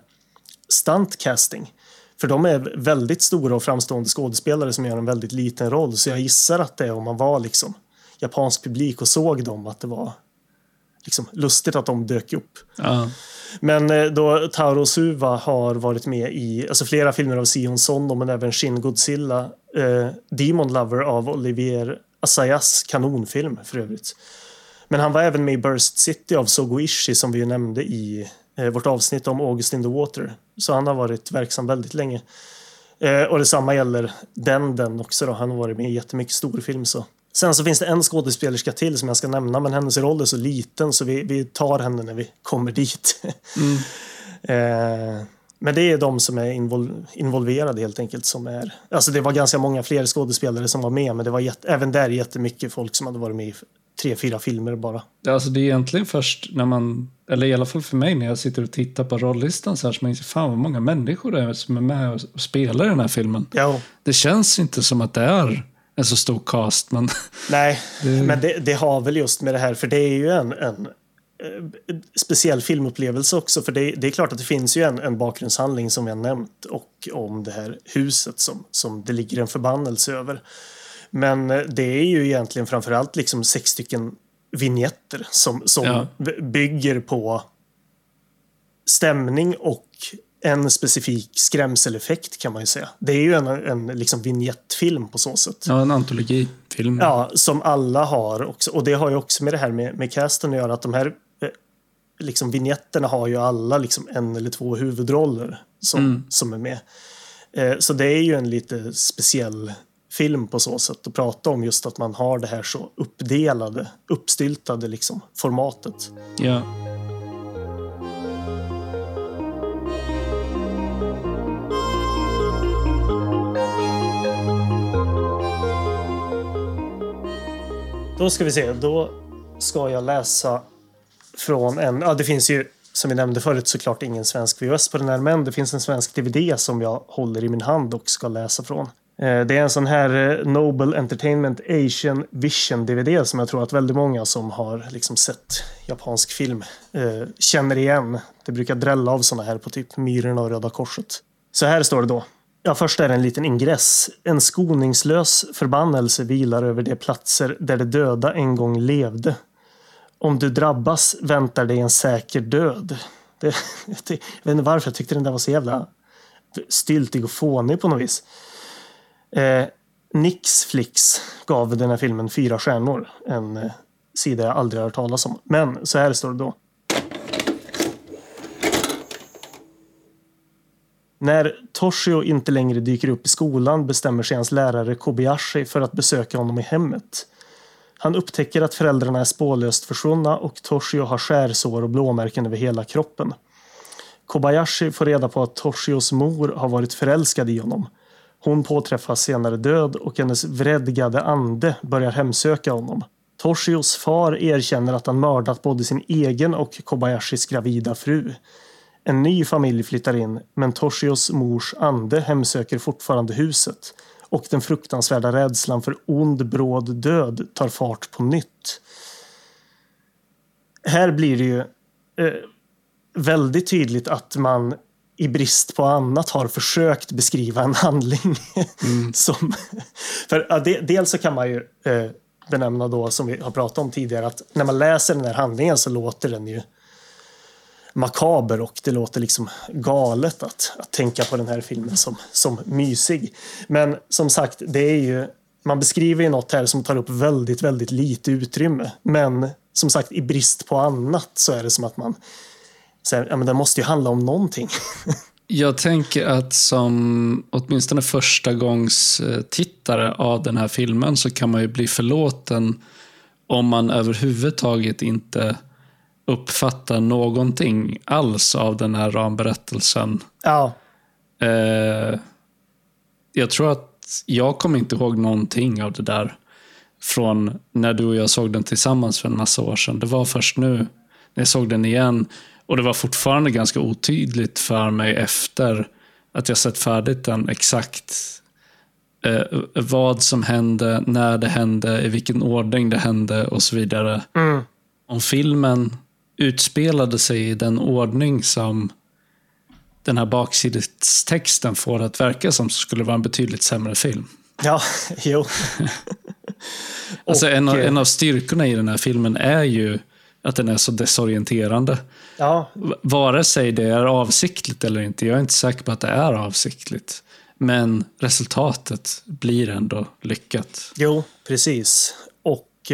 stuntcasting. För de är väldigt stora och framstående skådespelare som gör en väldigt liten roll. Så jag gissar att det är om man var liksom japansk publik och såg dem att det var liksom lustigt att de dök upp. Ja. Men eh, då Taro Suva har varit med i alltså flera filmer av Sion Sono men även Shin Godzilla, eh, Demon Lover av Olivier Assayas kanonfilm för övrigt. Men han var även med i Burst City av Sogo Ishii som vi nämnde i eh, vårt avsnitt om August in the Water. Så han har varit verksam väldigt länge. Eh, och detsamma gäller den, den också då. Han har varit med i jättemycket storfilm så. Sen så finns det en skådespelerska till som jag ska nämna men hennes roll är så liten så vi, vi tar henne när vi kommer dit. eh, men det är de som är invol involverade helt enkelt. Som är, alltså det var ganska många fler skådespelare som var med men det var jätte, även där jättemycket folk som hade varit med i tre, fyra filmer bara. Alltså det är egentligen först när man, eller i alla fall för mig när jag sitter och tittar på rollistan så här som man inser fan vad många människor det är som är med och och spelar i den här filmen. Ja, Det känns inte som att det är en så stor cast, men nej, men det, det har väl just med det här, för det är ju en, en eh, speciell filmupplevelse också. För det, det är klart att det finns ju en, en bakgrundshandling som jag nämnt och om det här huset som, som det ligger en förbannelse över. Men eh, det är ju egentligen framförallt liksom sex stycken vignetter som, som Ja. bygger på stämning och en specifik skrämseleffekt kan man ju säga. Det är ju en, en liksom vignettfilm på så sätt. ja, en antologifilm. Ja, som alla har också. Och det har ju också med det här med, med casten att göra. Att de här eh, liksom vignetterna har ju alla liksom en eller två huvudroller som, som är med. Eh, så det är ju en lite speciell film på så sätt att prata om just att man har det här så uppdelade, uppstyltade liksom formatet. Ja. Då ska vi se, då ska jag läsa från en, ja det finns ju som vi nämnde förut såklart ingen svensk VHS på den här men det finns en svensk DVD som jag håller i min hand och ska läsa från. Eh, det är en sån här eh, Noble Entertainment Asian Vision DVD som jag tror att väldigt många som har liksom sett japansk film eh, känner igen. Det brukar drälla av såna här på typ Myrorna och Röda Korset. Så här står det då. Ja, först är det en liten ingress. En skoningslös förbannelse vilar över de platser där de döda en gång levde. Om du drabbas väntar dig en säker död. Det, det, jag vet inte varför jag tyckte den där var så jävla styltig och fånig på något vis. Eh, Nixflix gav den här filmen fyra stjärnor. En eh, sida jag aldrig har hört talas om. Men så här står det då. När Toshio inte längre dyker upp i skolan bestämmer sig hans lärare Kobayashi för att besöka honom i hemmet. Han upptäcker att föräldrarna är spårlöst försvunna och Toshio har skärsår och blåmärken över hela kroppen. Kobayashi får reda på att Toshios mor har varit förälskad i honom. Hon påträffas senare död och hennes vredgade ande börjar hemsöka honom. Toshios far erkänner att han mördat både sin egen och Kobayashis gravida fru. En ny familj flyttar in, men Toshios mors ande hemsöker fortfarande huset och den fruktansvärda rädslan för ond bråd död tar fart på nytt. Här blir det ju eh, väldigt tydligt att man i brist på annat har försökt beskriva en handling. som, för ja, de, dels så kan man ju eh, benämna då, som vi har pratat om tidigare, att när man läser den här handlingen så låter den ju makaber och det låter liksom galet att, att tänka på den här filmen som, som mysig. Men som sagt, det är ju, man beskriver ju något här som tar upp väldigt, väldigt lite utrymme. Men som sagt, i brist på annat så är det som att man säger, ja men det måste ju handla om någonting. Jag tänker att som åtminstone första gångs eh, tittare av den här filmen så kan man ju bli förlåten om man överhuvudtaget inte uppfattar någonting alls av den här ramberättelsen. ja, Eh, jag tror att jag kommer inte ihåg någonting av det där från när du och jag såg den tillsammans för en massa år sedan. Det var först nu när jag såg den igen och det var fortfarande ganska otydligt för mig efter att jag sett färdigt den exakt eh, vad som hände, när det hände, i vilken ordning det hände och så vidare. mm, Om filmen utspelade sig i den ordning som den här baksidestexten får att verka som så skulle det vara en betydligt sämre film. Ja, jo. Alltså en, av, Och, eh, en av styrkorna i den här filmen är ju att den är så desorienterande. Ja, Vare sig det är avsiktligt eller inte, jag är inte säker på att det är avsiktligt. Men resultatet blir ändå lyckat. Jo, precis. Och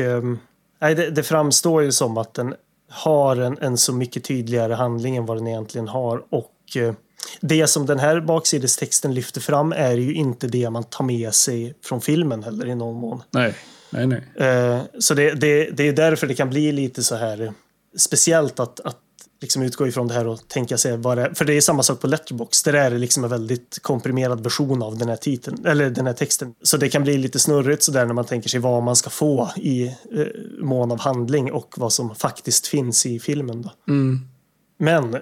nej, det, det framstår ju som att den har en, en så mycket tydligare handling än vad den egentligen har. Och eh, det som den här baksidestexten lyfter fram är ju inte det man tar med sig från filmen heller i någon mån. Nej, nej, nej. Eh, så det, det, det är därför det kan bli lite så här eh, speciellt att, att liksom utgå ifrån det här och tänka sig vad det är. För det är samma sak på Letterbox. Där är det liksom en väldigt komprimerad version av den här titeln, eller den här texten. Så det kan bli lite snurrigt sådär när man tänker sig vad man ska få i eh, mån av handling och vad som faktiskt finns i filmen. Då. Mm. Men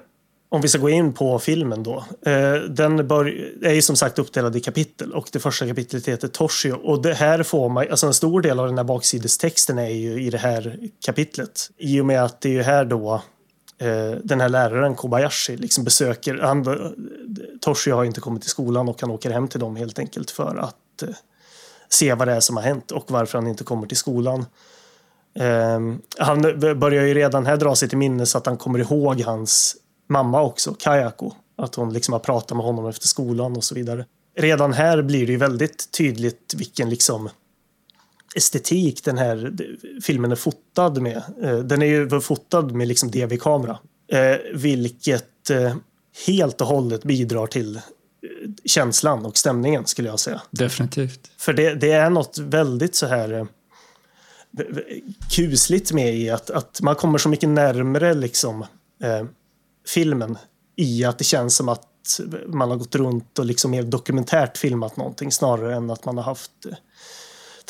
om vi ska gå in på filmen då. Eh, den bör, är ju som sagt uppdelad i kapitel och det första kapitlet heter Toshio. Och det här får man, alltså en stor del av den här baksidestexten är ju i det här kapitlet. I och med att det är ju här då Eh, den här läraren Kobayashi liksom besöker, han, eh, Toshio har inte kommit till skolan och han åker hem till dem helt enkelt för att eh, se vad det är som har hänt och varför han inte kommer till skolan. Ehm, han börjar ju redan här dra sig till minnes att han kommer ihåg hans mamma också, Kayako. Att hon liksom har pratat med honom efter skolan och så vidare. Redan här blir det ju väldigt tydligt vilken liksom estetik den här filmen är fotad med. Eh, Den är ju fotad med liksom DV-kamera. Eh, vilket eh, helt och hållet bidrar till känslan och stämningen skulle jag säga. Definitivt. För det, det är något väldigt så här kusligt med i att, att man kommer så mycket närmre liksom eh, filmen i att det känns som att man har gått runt och liksom mer dokumentärt filmat någonting snarare än att man har haft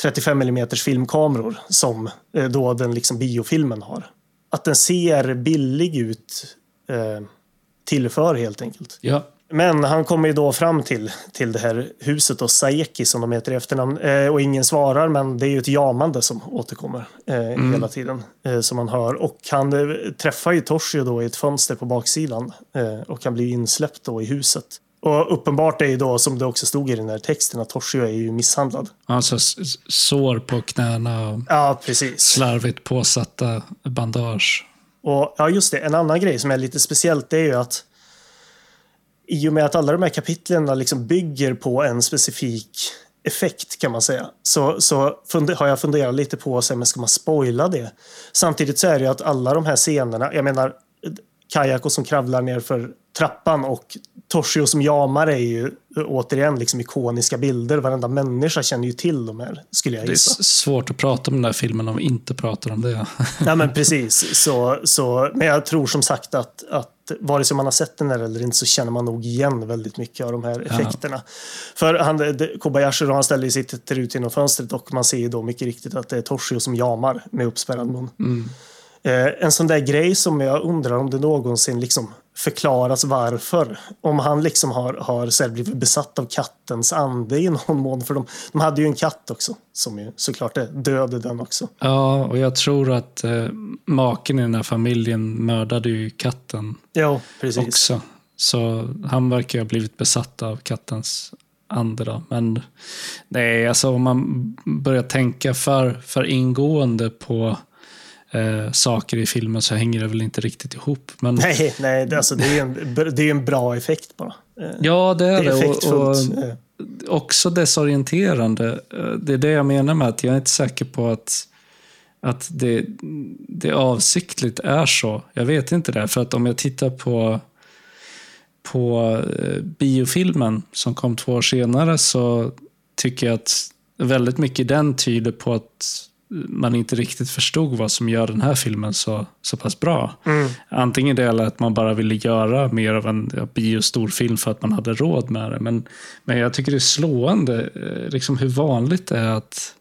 35 mm filmkameror som eh, då den liksom biofilmen har. Att den ser billig ut eh, tillför helt enkelt. Ja, Men han kommer ju då fram till, till det här huset och Saeki som de heter i efternamn. Eh, och ingen svarar men det är ju ett jamande som återkommer eh, hela tiden. Eh, som man hör. Och han eh, träffar ju Toshio då i ett fönster på baksidan. Eh, och han blir insläppt då i huset. Och uppenbart är ju då, som det också stod i den här texten, att Toshio är ju misshandlad. alltså sår på knäna och Ja, precis. slarvigt påsatta bandage. Och ja, just det. En annan grej som är lite speciellt det är ju att i och med att alla de här kapitlen liksom bygger på en specifik effekt kan man säga. Så, så har jag funderat lite på, så här, men ska man spoila det? Samtidigt så är det ju att alla de här scenerna, jag menar Kayako som kravlar ner för trappan och Toshio som jamar är ju återigen liksom ikoniska bilder. Varenda människa känner ju till de här, skulle jag Det är gissa. svårt att prata om den här filmen om vi inte pratar om det. Ja, men precis. Så, så, men jag tror som sagt att, att vare sig man har sett den här eller inte så känner man nog igen väldigt mycket av de här effekterna. För han, Kobayashi då, han ställer ju sitt ut genom fönstret och man ser då mycket riktigt att det är Toshio som jamar med uppspärrad mun. Eh, en sån där grej som jag undrar om det någonsin liksom förklaras varför. Om han liksom har, har så blivit besatt av kattens ande i någon mån. För de, de hade ju en katt också, som ju såklart är död den också. Ja, och jag tror att eh, maken i den här familjen mördade ju katten Ja, precis. också. Så han verkar ju ha blivit besatt av kattens ande. Då. Men nej, alltså om man börjar tänka för, för ingående på eh, saker i filmen så hänger det väl inte riktigt ihop. Men Nej, nej det, alltså, det är en, det är en bra effekt bara. Eh, ja, det är det är det. Och, och. Eh, också desorienterande. Eh, Det är det jag menar med att jag är inte säker på att, att det, det avsiktligt är så. Jag vet inte det. För att om jag tittar på, på biofilmen som kom två år senare så tycker jag att väldigt mycket den tyder på att man inte riktigt förstod vad som gör den här filmen så, så pass bra. Antingen det eller att man bara ville göra mer av en ja, biostorfilm för att man hade råd med det. Men, men jag tycker det är slående eh, liksom hur vanligt det är att,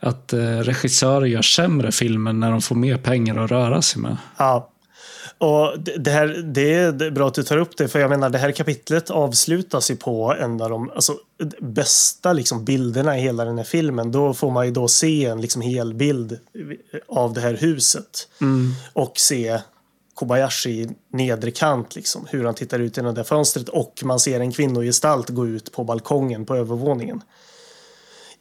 att eh, regissörer gör sämre filmer när de får mer pengar att röra sig med. Ja. Och det, här, det är bra att du tar upp det, för jag menar det här kapitlet avslutas ju på en av de alltså, bästa liksom, bilderna i hela den här filmen. Då får man ju då se en liksom, hel bild av det här huset. Och se Kobayashi nedre kant, liksom, hur han tittar ut genom det fönstret och man ser en kvinnogestalt gå ut på balkongen på övervåningen.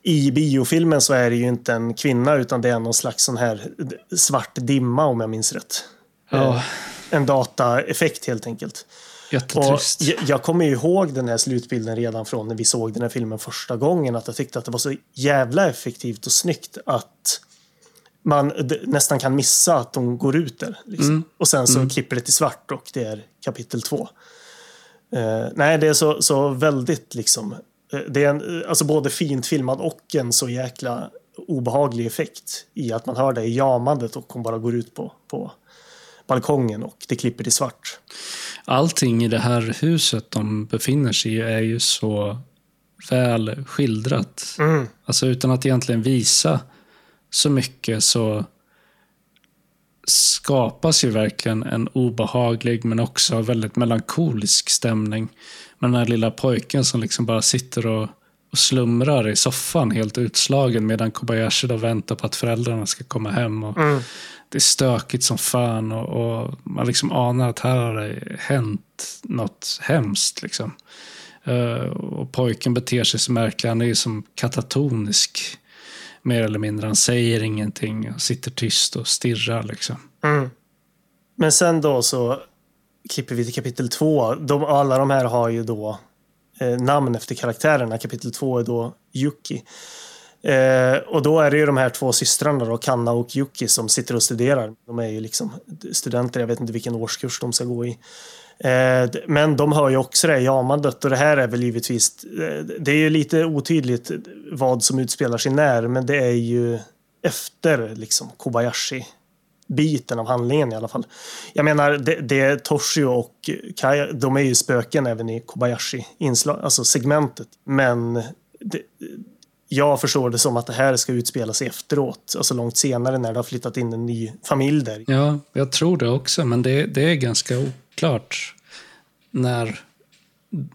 I biofilmen så är det ju inte en kvinna utan det är någon slags sån här svart dimma om jag minns rätt. Ja, En dataeffekt helt enkelt. Och jättetrist. jag, jag kommer ju ihåg den här slutbilden redan från när vi såg den här filmen första gången. Att jag tyckte att det var så jävla effektivt och snyggt att man nästan kan missa att de går ut där. Liksom. Och sen så klipper det till svart och det är kapitel två. Eh, nej, det är så, så väldigt liksom. eh, Det är en, alltså både fint filmad och en så jäkla obehaglig effekt i att man hör det i jamandet och hon bara går ut på, på balkongen och det klipper till svart. Allting i det här huset de befinner sig i är ju så väl skildrat. Mm. Alltså utan att egentligen visa så mycket så skapas ju verkligen en obehaglig men också väldigt melankolisk stämning. Med den här lilla pojken som liksom bara sitter och, och slumrar i soffan helt utslagen medan Kobayashi då väntar på att föräldrarna ska komma hem. Och det är stökigt som fan och, och man liksom anar att här har det hänt något hemskt. Liksom. Uh, och pojken beter sig så märkligt, han är ju som katatonisk mer eller mindre. Han säger ingenting och sitter tyst och stirrar. Liksom. Mm. Men sen då så klipper vi till kapitel två. De, alla de här har ju då eh, namn efter karaktärerna. Kapitel två är då Yuki. Eh, och då är det ju de här två systrarna då, Kanna och Yuki som sitter och studerar. De är ju liksom studenter, jag vet inte vilken årskurs de ska gå i. Eh, men de hör ju också det här jamandet och det här är väl givetvis, eh, det är ju lite otydligt vad som utspelar sig när, men det är ju efter liksom Kobayashi biten av handlingen i alla fall. Jag menar, det, det Toshio och Kaya, de är ju spöken även i Kobayashi, inslag, alltså segmentet. Men det, jag förstår det som att det här ska utspela sig efteråt, alltså långt senare när det har flyttat in en ny familj där. Ja, jag tror det också, men det, det är ganska oklart när,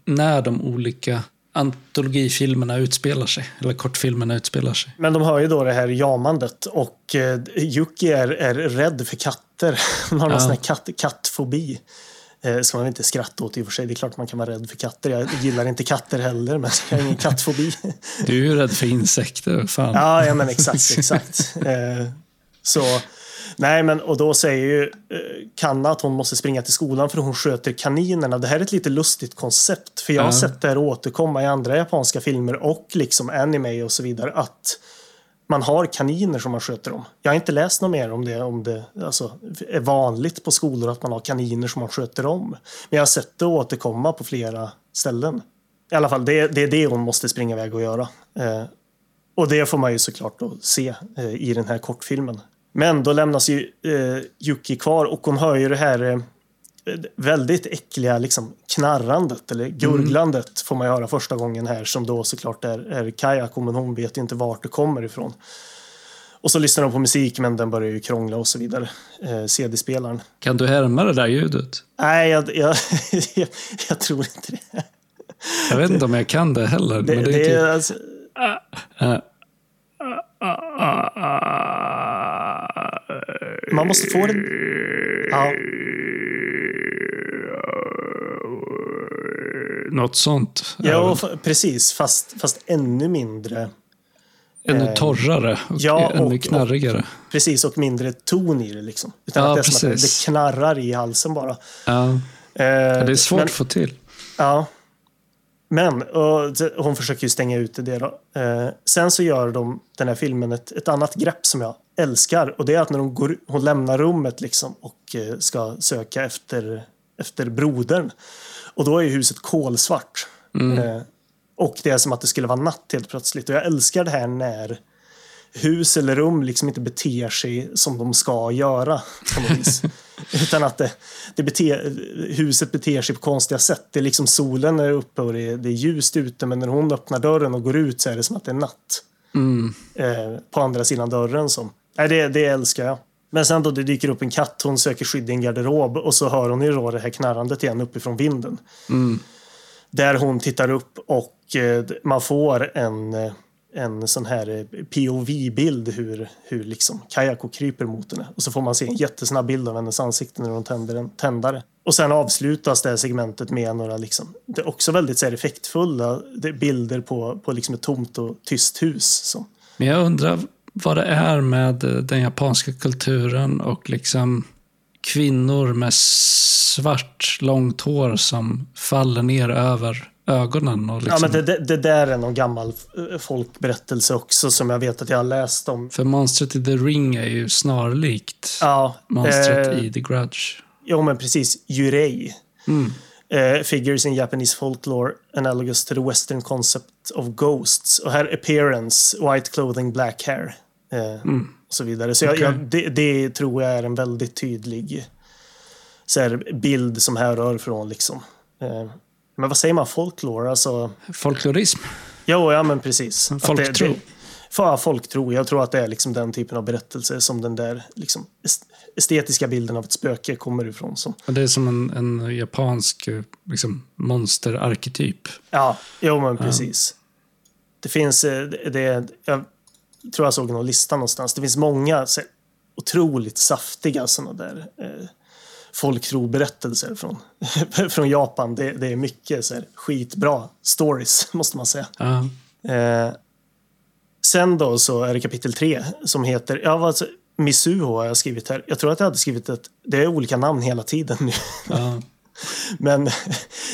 när de olika antologifilmerna utspelar sig, eller kortfilmerna utspelar sig. Men de hör ju då det här jamandet och eh, Yuki är, är rädd för katter. Hon har någon Ja. sån här katt, kattfobi. Eh, ska man inte skratta åt i och för sig. Det är klart man kan vara rädd för katter. Jag gillar inte katter heller, men jag har ingen kattfobi. Du är ju rädd för insekter, fan. Ja, ja men exakt, exakt. Eh, så, nej men och då säger ju eh, Kanna att hon måste springa till skolan för hon sköter kaninerna. Det här är ett lite lustigt koncept, för jag har Ja. sett det här återkomma i andra japanska filmer och liksom anime och så vidare, att man har kaniner som man sköter om. Jag har inte läst något mer om det, om det alltså, är vanligt på skolor att man har kaniner som man sköter om. Men jag har sett det återkomma på flera ställen. I alla fall, det, det är det hon måste springa iväg och göra. Eh, och det får man ju såklart då se eh, i den här kortfilmen. Men då lämnas ju eh, Yuki kvar och hon hör ju det här eh, väldigt äckliga liksom, knarrandet eller gurglandet får man höra första gången här som då såklart är, är Kayako men hon vet inte vart det kommer ifrån. Och så lyssnar de på musik men den börjar ju krångla och så vidare. Eh, CD-spelaren. Kan du härma det där ljudet? Nej, jag, jag, jag, jag tror inte det. Jag vet inte om jag kan det heller. Det, men det det är är alltså, äh, man måste få det... Ja, något sånt. ja precis. Fast, fast ännu mindre. Ännu torrare och ja, ännu och- knarrigare. Precis, och mindre ton i det liksom. Utan Ja, att det är som att det, knarrar i halsen bara. Ja, Eh, det är svårt men, att få till. Ja. Men och, hon försöker ju stänga ute det då. Eh, sen så gör de den här filmen ett, ett annat grepp som jag älskar. Och det är att när hon, går, hon lämnar rummet liksom och eh, ska söka efter, efter brodern. Och då är huset kolsvart. Eh, och det är som att det skulle vara natt helt plötsligt. Och jag älskar det här när hus eller rum liksom inte beter sig som de ska göra. Utan att det, det bete, huset beter sig på konstiga sätt. Det är liksom solen är uppe och det är, det är ljust ute men när hon öppnar dörren och går ut så är det som att det är natt. Eh, på andra sidan dörren. Som. Nej, det, det älskar jag. Men sen då det dyker upp en katt, hon söker skydd i en garderob och så hör hon ju då det här knarrandet igen uppifrån vinden. Där hon tittar upp och eh, man får en, eh, en sån här eh, POV-bild hur, hur liksom Kayako kryper mot henne. Och så får man se en jättesnabb bild av hennes ansikte när hon tänder en tändare. Och sen avslutas det här segmentet med några liksom, det är också väldigt så här, effektfulla bilder på, på liksom ett tomt och tyst hus. Så. Men jag undrar vad det är med den japanska kulturen och liksom kvinnor med svart, långt hår som faller ner över ögonen. Och liksom... Ja, men det, det, det där är någon gammal eh, folkberättelse också som jag vet att jag har läst om. För monstret i The Ring är ju snarlikt Ja, monstret eh, i The Grudge. Jo, men precis. Yurei. Mm. Eh, figures in Japanese folklore analogous to the western concept of ghosts. Och här appearance, white clothing, black hair. Eh, Och så vidare. Så Okej. jag, det, det tror jag är en väldigt tydlig så här, bild som härrör från liksom. Eh, men vad säger man? Folklore? Alltså, Folklorism. jo, ja men precis. Folktro. Det, folktro. Jag tror att det är liksom den typen av berättelse som den där liksom, est- estetiska bilden av ett spöke kommer ifrån. Som, det är som en, en japansk liksom, monsterarketyp. Ja, jo men precis. Det finns, eh, det, det, jag tror jag såg någon lista någonstans. Det finns många så, otroligt saftiga sådana där eh, folktroberättelser från, från Japan. Det, det är mycket så här, skitbra stories, måste man säga. Ja. Eh, sen då så är det kapitel tre som heter, ja alltså, Misuho har jag skrivit här. Jag tror att jag hade skrivit ett, det är olika namn hela tiden nu. Ja. Men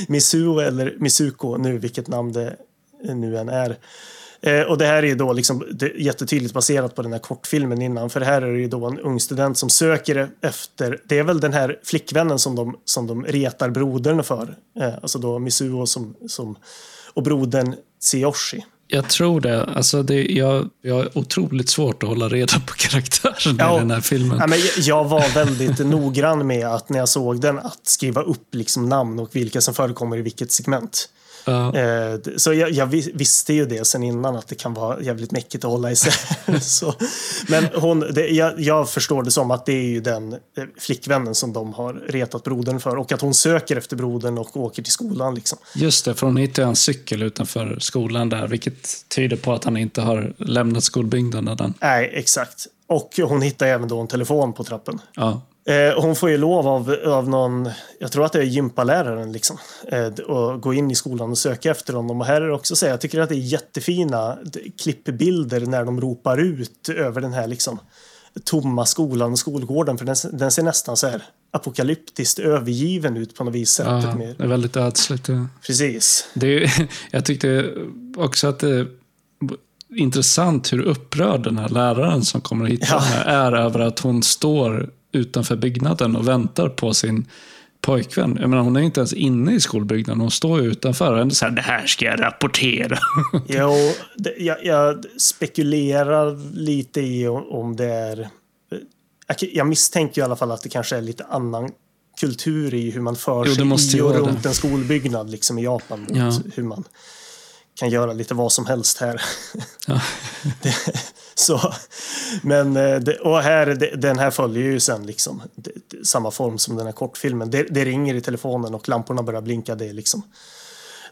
Misuo eller Misuko nu, vilket namn det nu än är. Eh, och det här är ju då liksom jättetydligt baserat på den här kortfilmen innan. För här är det ju då en ung student som söker efter, det är väl den här flickvännen som de, som de retar brodern för. Eh, alltså då Misuo som, som, och brodern Tsuyoshi. Jag tror det. Alltså det jag, jag har otroligt svårt att hålla reda på karaktärerna Ja. i den här filmen. Ja, men jag- jag var väldigt noggrann med att när jag såg den att skriva upp liksom namn och vilka som förekommer i vilket segment. Eh, Så jag, jag vis- visste ju det sen innan att det kan vara jävligt mäckigt att hålla isär. så, men hon, det, jag, jag förstår det som att det är ju den eh, flickvännen som de har retat brodern för och att hon söker efter brodern och åker till skolan. Liksom. Just det, för hon hittar en cykel utanför skolan där, vilket tyder på att han inte har lämnat skolbyggnaden. Nej, exakt. Och hon hittar även då en telefon på trappen. Ja. Eh, hon får ju lov av, av någon, jag tror att det är gympaläraren, liksom, eh, att gå in i skolan och söka efter honom. Och här är det också så jag tycker att det är jättefina klippbilder när de ropar ut över den här liksom, tomma skolan och skolgården. För den, den ser nästan så här apokalyptiskt övergiven ut på något vis. ja, med, det är väldigt ödsligt. ja. precis. Det är, jag tyckte också att det är intressant hur upprörd den här läraren som kommer hit Ja. är över att hon står utanför byggnaden och väntar på sin pojkvän. Jag menar, hon är inte ens inne i skolbyggnaden, hon står utanför och ändå säger det här ska jag rapportera. Jo, det, jag, jag spekulerar lite i om, det är... Jag, jag misstänker i alla fall att det kanske är lite annan kultur i hur man för Jo, sig i och runt det. en skolbyggnad liksom i Japan. Ja. Hur man kan göra lite vad som helst här. Ja. det, så, men, eh, det, och här, det, den här följer ju sen liksom samma form som den här kortfilmen. Det, ringer i telefonen och lamporna börjar blinka. Det liksom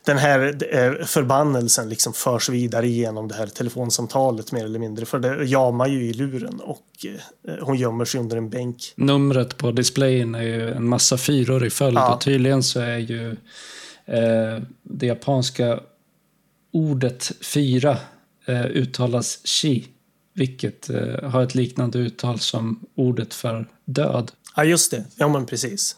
den här eh, förbannelsen liksom förs vidare genom det här telefonsamtalet mer eller mindre. För det jamar ju i luren och eh, hon gömmer sig under en bänk. Numret på displayen är ju en massa fyror i följd Ja. och tydligen så är ju eh, det japanska ordet fyra eh, uttalas chi, vilket eh, har ett liknande uttal som ordet för död. Ja, just det. Ja, men precis.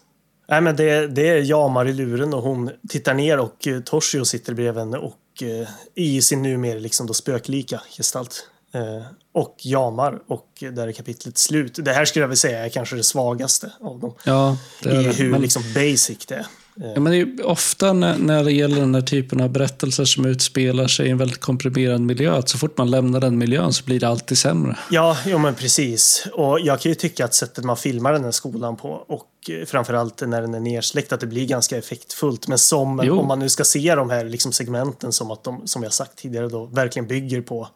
Nej, men det, det är jamar i luren och hon tittar ner och eh, Toshio sitter bredvid henne och eh, i sin numera liksom då spöklika gestalt. Eh, och jamar och där är kapitlet slut. Det här skulle jag vilja säga är kanske det svagaste av dem. Ja, det är I hur Men- liksom basic det är. Ja, men det är ofta när, när det gäller den här typen av berättelser som utspelar sig i en väldigt komprimerad miljö, att så fort man lämnar den miljön så blir det alltid sämre. Ja, jo men precis. Och jag kan ju tycka att sättet man filmar den här skolan på och eh, framförallt när den är nersläckt att det blir ganska effektfullt. Men som, Jo. om man nu ska se de här liksom segmenten som att de, som jag sagt tidigare då, verkligen bygger på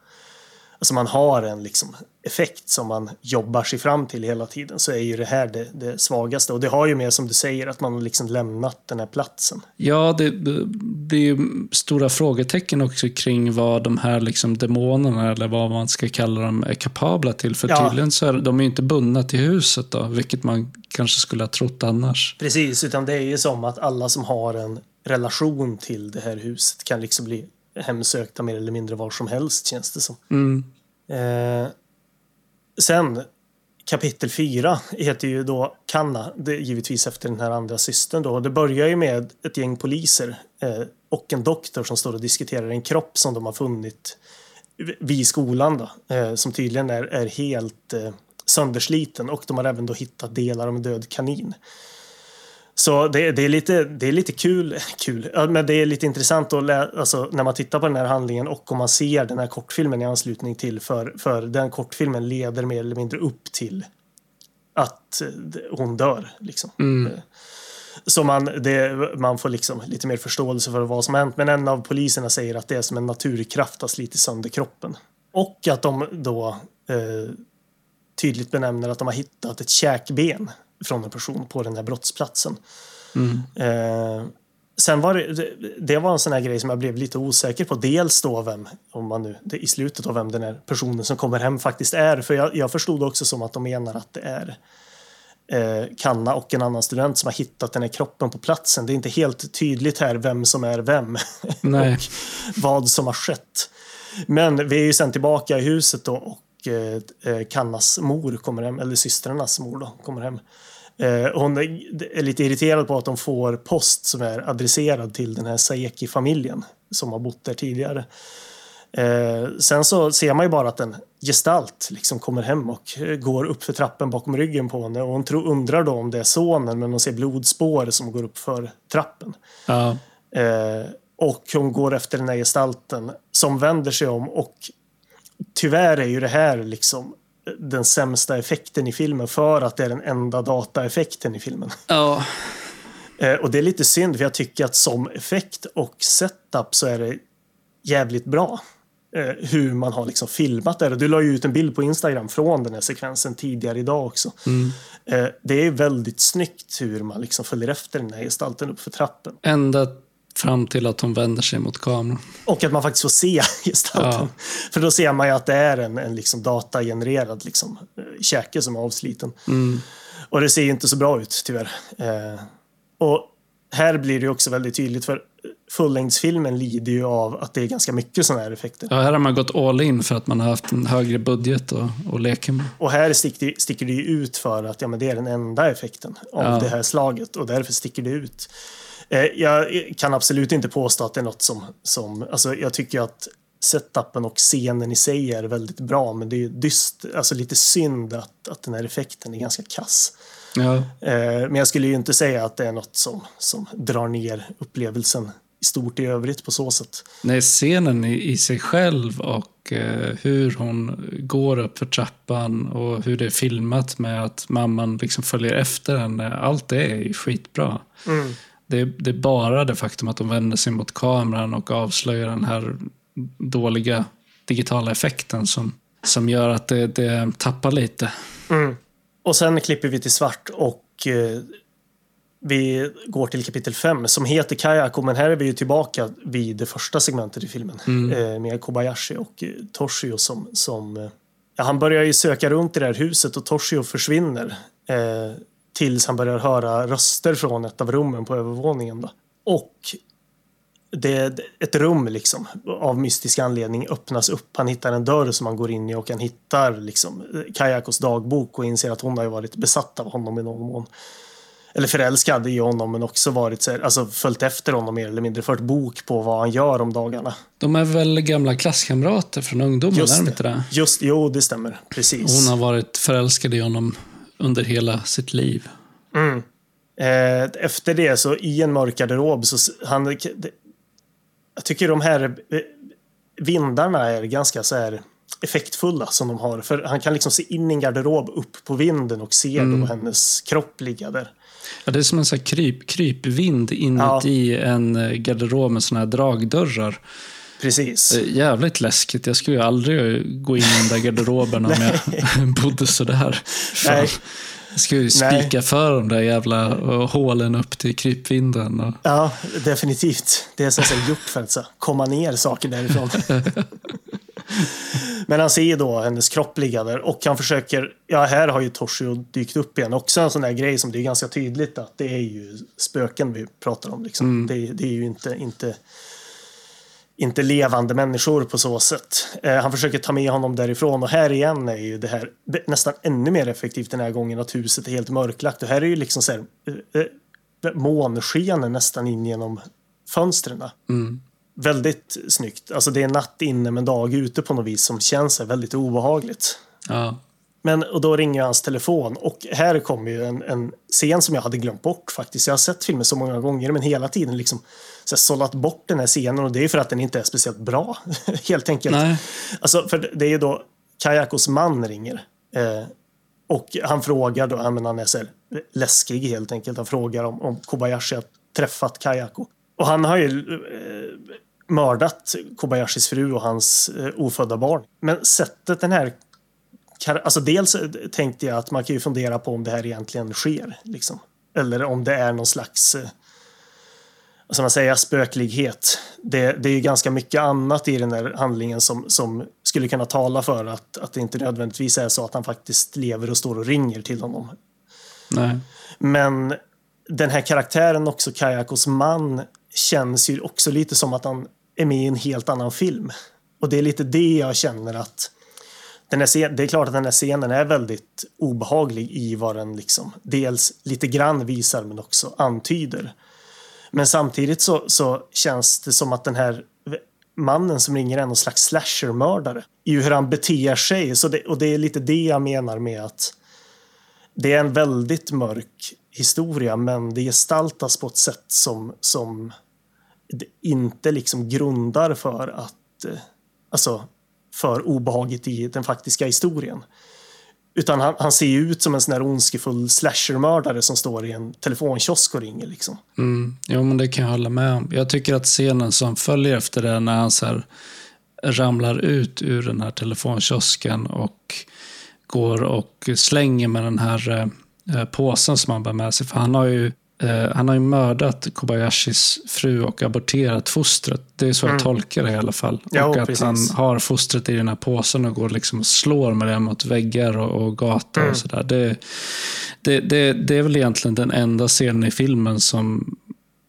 alltså man har en liksom effekt som man jobbar sig fram till hela tiden så är ju det här det, det svagaste. Och det har ju med som du säger att man har liksom lämnat den här platsen. Ja, det, det blir ju stora frågetecken också kring vad de här liksom demonerna, eller vad man ska kalla dem, är kapabla till. För Ja. tydligen så är de ju inte bundna till huset då, vilket man kanske skulle ha trott annars. Precis, utan det är ju som att alla som har en relation till det här huset kan liksom bli hemsökta mer eller mindre var som helst känns det som. Mm. Eh, sen kapitel 4 heter ju då Kanna, det är givetvis efter den här andra systern då. Det börjar ju med ett gäng poliser eh, och en doktor som står och diskuterar en kropp som de har funnit vid skolan då, eh, som tydligen är, är helt eh, söndersliten och de har även då hittat delar av en död kanin. Så det, det, är lite, det är lite kul, kul, ja, men det är lite intressant att lä, alltså, när man tittar på den här handlingen och om man ser den här kortfilmen i anslutning till, för, för den kortfilmen leder mer eller mindre upp till att eh, hon dör. Liksom. Mm. Eh, Så man, det, man får liksom lite mer förståelse för vad som har hänt. Men en av poliserna säger att det är som en naturkraft har slitit sönder kroppen. Och att de då eh, tydligt benämner att de har hittat ett käkben från en person på den här brottsplatsen. Mm. Eh, sen var det, det, var en sån här grej som jag blev lite osäker på. Dels då vem, om man nu, det, i slutet av vem den här personen som kommer hem faktiskt är. För jag, jag förstod också som att de menar att det är eh, Kanna och en annan student som har hittat den här kroppen på platsen. Det är inte helt tydligt här vem som är vem och vad som har skett. Men vi är ju sen tillbaka i huset då och eh, eh, Kannas mor kommer hem, eller systrarnas mor då, kommer hem. Eh, hon är, lite irriterad på att de får post som är adresserad till den här Saeki-familjen som har bott där tidigare. Sen så ser man ju bara att en gestalt liksom kommer hem och går upp för trappen bakom ryggen på henne. Och hon tror, undrar då om det är sonen, men hon ser blodspår som går upp för trappen. Ja. Och hon går efter den här gestalten som vänder sig om och tyvärr är ju det här liksom den sämsta effekten i filmen för att det är den enda dataeffekten i filmen. ja. Eh, och det är lite synd för jag tycker att som effekt och setup så är det jävligt bra. Eh, hur man har liksom filmat det. Du la ju ut en bild på Instagram från den här sekvensen tidigare idag också. Eh, det är väldigt snyggt hur man liksom följer efter den här gestalten upp för trappen. Ända fram till att hon vänder sig mot kameran. Och att man faktiskt får se gestalten. Ja. För då ser man ju att det är en, en liksom datagenererad liksom, eh, käke som är avsliten. Och det ser ju inte så bra ut tyvärr. Eh, och här blir det också väldigt tydligt för fullängdsfilmen lider ju av att det är ganska mycket sådana här effekter. Ja, här har man gått all in för att man har haft en högre budget att, att leka med. Och här sticker, sticker det ju ut för att ja, men det är den enda effekten av Ja. det här slaget och därför sticker det ut. Eh, jag kan absolut inte påstå att det är något som, som alltså jag tycker att setupen och scenen i sig är väldigt bra men det är dyst, alltså lite synd att, att den här effekten är ganska kass. Ja. Eh, men jag skulle ju inte säga att det är något som, som drar ner upplevelsen i stort i övrigt på så sätt. Nej, scenen i, i sig själv och eh, hur hon går upp för trappan och hur det är filmat med att mamman liksom följer efter henne. Allt det är ju skitbra. Det, är- det är bara det faktum att de vänder sig mot kameran och avslöjar den här dåliga digitala effekten som, som gör att det, det tappar lite. Och sen klipper vi till svart och eh, vi går till kapitel 5 som heter Kayako. Men här är vi ju tillbaka vid det första segmentet i filmen eh, med Kobayashi och eh, Toshio som, som eh, ja, han börjar ju söka runt i det här huset och Toshio försvinner eh, tills han börjar höra röster från ett av rummen på övervåningen. Då. Och det, ett rum liksom, av mystisk anledning öppnas upp. Han hittar en dörr som han går in i och han hittar liksom, Kayakos dagbok och inser att hon har varit besatt av honom i någon mån. Eller förälskad i honom men också varit alltså följt efter honom mer eller mindre. Fört bok på vad han gör om dagarna. De är väl gamla klasskamrater från ungdomen, är de inte det? Just, jo, det stämmer. Precis. Hon har varit förälskad i honom under hela sitt liv. Eh, efter det så i en mörk garderob så han, det, jag tycker de här eh, vindarna är ganska så här effektfulla som de har. För han kan liksom se in i en garderob upp på vinden och se då hennes kropp ligga där. Ja, det är som en sån här kryp, krypvind inuti en eh, garderob med såna här dragdörrar. Precis. Jävligt läskigt. Jag skulle ju aldrig gå in i den där garderoben om jag bodde sådär. Fan. Nej. Jag skulle ju spika för de där jävla eh, hålen upp till krypvinden. Och... Ja, definitivt. Det är att säga gjort för att komma ner saker därifrån. Men han ser då hennes kropp ligga där och han försöker, ja här har ju Toshio dykt upp igen. Också en sån där grej som det är ganska tydligt att det är ju spöken vi pratar om. Liksom. Det, det är ju inte, inte, inte levande människor på så sätt. Eh, han försöker ta med honom därifrån och här igen är ju det här nästan ännu mer effektivt den här gången att huset är helt mörklagt. Och här är ju liksom så här, eh, eh, månskenen nästan in genom fönstren. Väldigt snyggt. Alltså det är natt inne men dag ute på något vis som känns väldigt obehagligt. Ja. Men, och då ringer hans telefon och här kommer ju en, en scen som jag hade glömt bort faktiskt. Jag har sett filmen så många gånger men hela tiden liksom så sållat bort den här scenen och det är för att den inte är speciellt bra. Helt enkelt. Nej. Alltså, för det är ju då Kayakos man ringer. Eh, och han frågar då, men han är så här läskig helt enkelt. Han frågar om, om Kobayashi har träffat Kayako. Och han har ju eh, mördat Kobayashis fru och hans eh, ofödda barn. Men sättet den här Alltså dels tänkte jag att man kan ju fundera på om det här egentligen sker. Liksom. Eller om det är någon slags eh, ska man säga, spöklighet. Det, det är ju ganska mycket annat i den här handlingen som, som skulle kunna tala för att, att det inte nödvändigtvis är så att han faktiskt lever och står och ringer till honom. Nej. Men den här karaktären också, Kayakos man, känns ju också lite som att han är med i en helt annan film. Och det är lite det jag känner att den här scen, det är klart att den här scenen är väldigt obehaglig i vad den liksom dels lite grann visar men också antyder. Men samtidigt så, så känns det som att den här mannen som ringer är någon slags slashermördare. I hur han beter sig. Så det, och det är lite det jag menar med att det är en väldigt mörk historia men det gestaltas på ett sätt som, som det inte liksom grundar för att eh, alltså för obehaget i den faktiska historien. Utan han, han ser ju ut som en sån här ondskefull slashermördare som står i en telefonkiosk och ringer liksom. Mm. Jo, men det kan jag hålla med om. Jag tycker att scenen som följer efter det när han så här ramlar ut ur den här telefonkiosken och går och slänger med den här eh, eh påsen som han bär med sig. För han har ju eh, han har ju mördat Kobayashis fru och aborterat fostret. Det är så jag tolkar det i alla fall. Ja, och att precis. han har fostret i den här påsen och går liksom och slår med det mot väggar och, och gator och sådär. Det, det, det, det är väl egentligen den enda scenen i filmen som,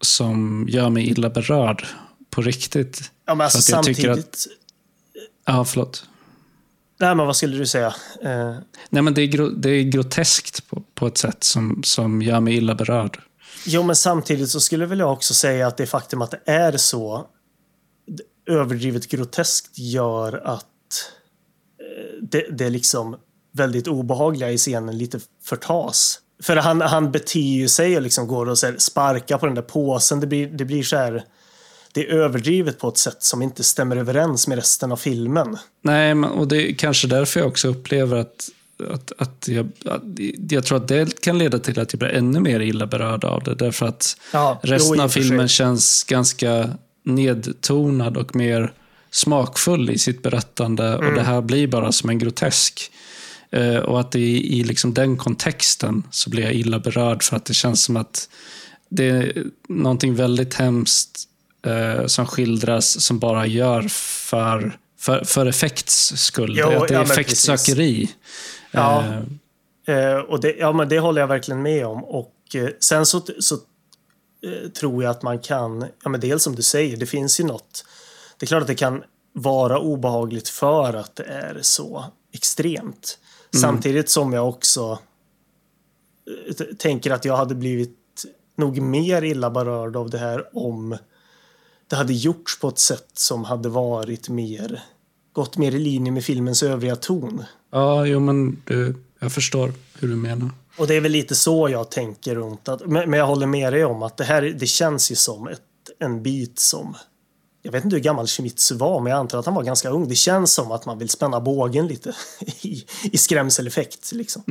som gör mig illa berörd på riktigt. Ja, men alltså samtidigt... att- Ja, förlåt. Nej, men vad skulle du säga? Eh, Nej, men det är, det är groteskt på, på ett sätt som, som gör mig illa berörd. Jo, men samtidigt så skulle väl jag också säga att det faktum att det är så överdrivet groteskt gör att eh, det, det är liksom väldigt obehagliga i scenen lite förtas. För han, han beter ju sig och liksom går och så sparkar på den där påsen. Det blir, det blir så här... Det är överdrivet på ett sätt som inte stämmer överens med resten av filmen. Nej, men, och det är kanske därför jag också upplever att, att, att, jag, att jag tror att det kan leda till att jag blir ännu mer illa berörd av det. Därför att Ja, resten av filmen känns ganska nedtonad och mer smakfull i sitt berättande. Mm. Och det här blir bara som en grotesk. Eh, och att det i, i liksom den kontexten så blir jag illa berörd för att det känns som att det är någonting väldigt hemskt eh, som skildras som bara gör för, för, för effekts skull. Jo, Det- är ja, effektsökeri. Ja. Eh, Eh, och det, ja, men det håller jag verkligen med om. Och eh, sen så, så eh, tror jag att man kan, ja men dels som du säger, det finns ju något. Det är klart att det kan vara obehagligt för att det är så extremt. Samtidigt som jag också eh, tänker att jag hade blivit nog mer illa berörd av det här om det hade gjorts på ett sätt som hade varit mer gått mer i linje med filmens övriga ton. Ja, jo men du, jag förstår hur du menar. Och det är väl lite så jag tänker runt att, men, men jag håller med dig om att det här, det känns ju som ett, en bit som, jag vet inte hur gammal Shimizu var, men jag antar att han var ganska ung. Det känns som att man vill spänna bågen lite i, i skrämseleffekt liksom.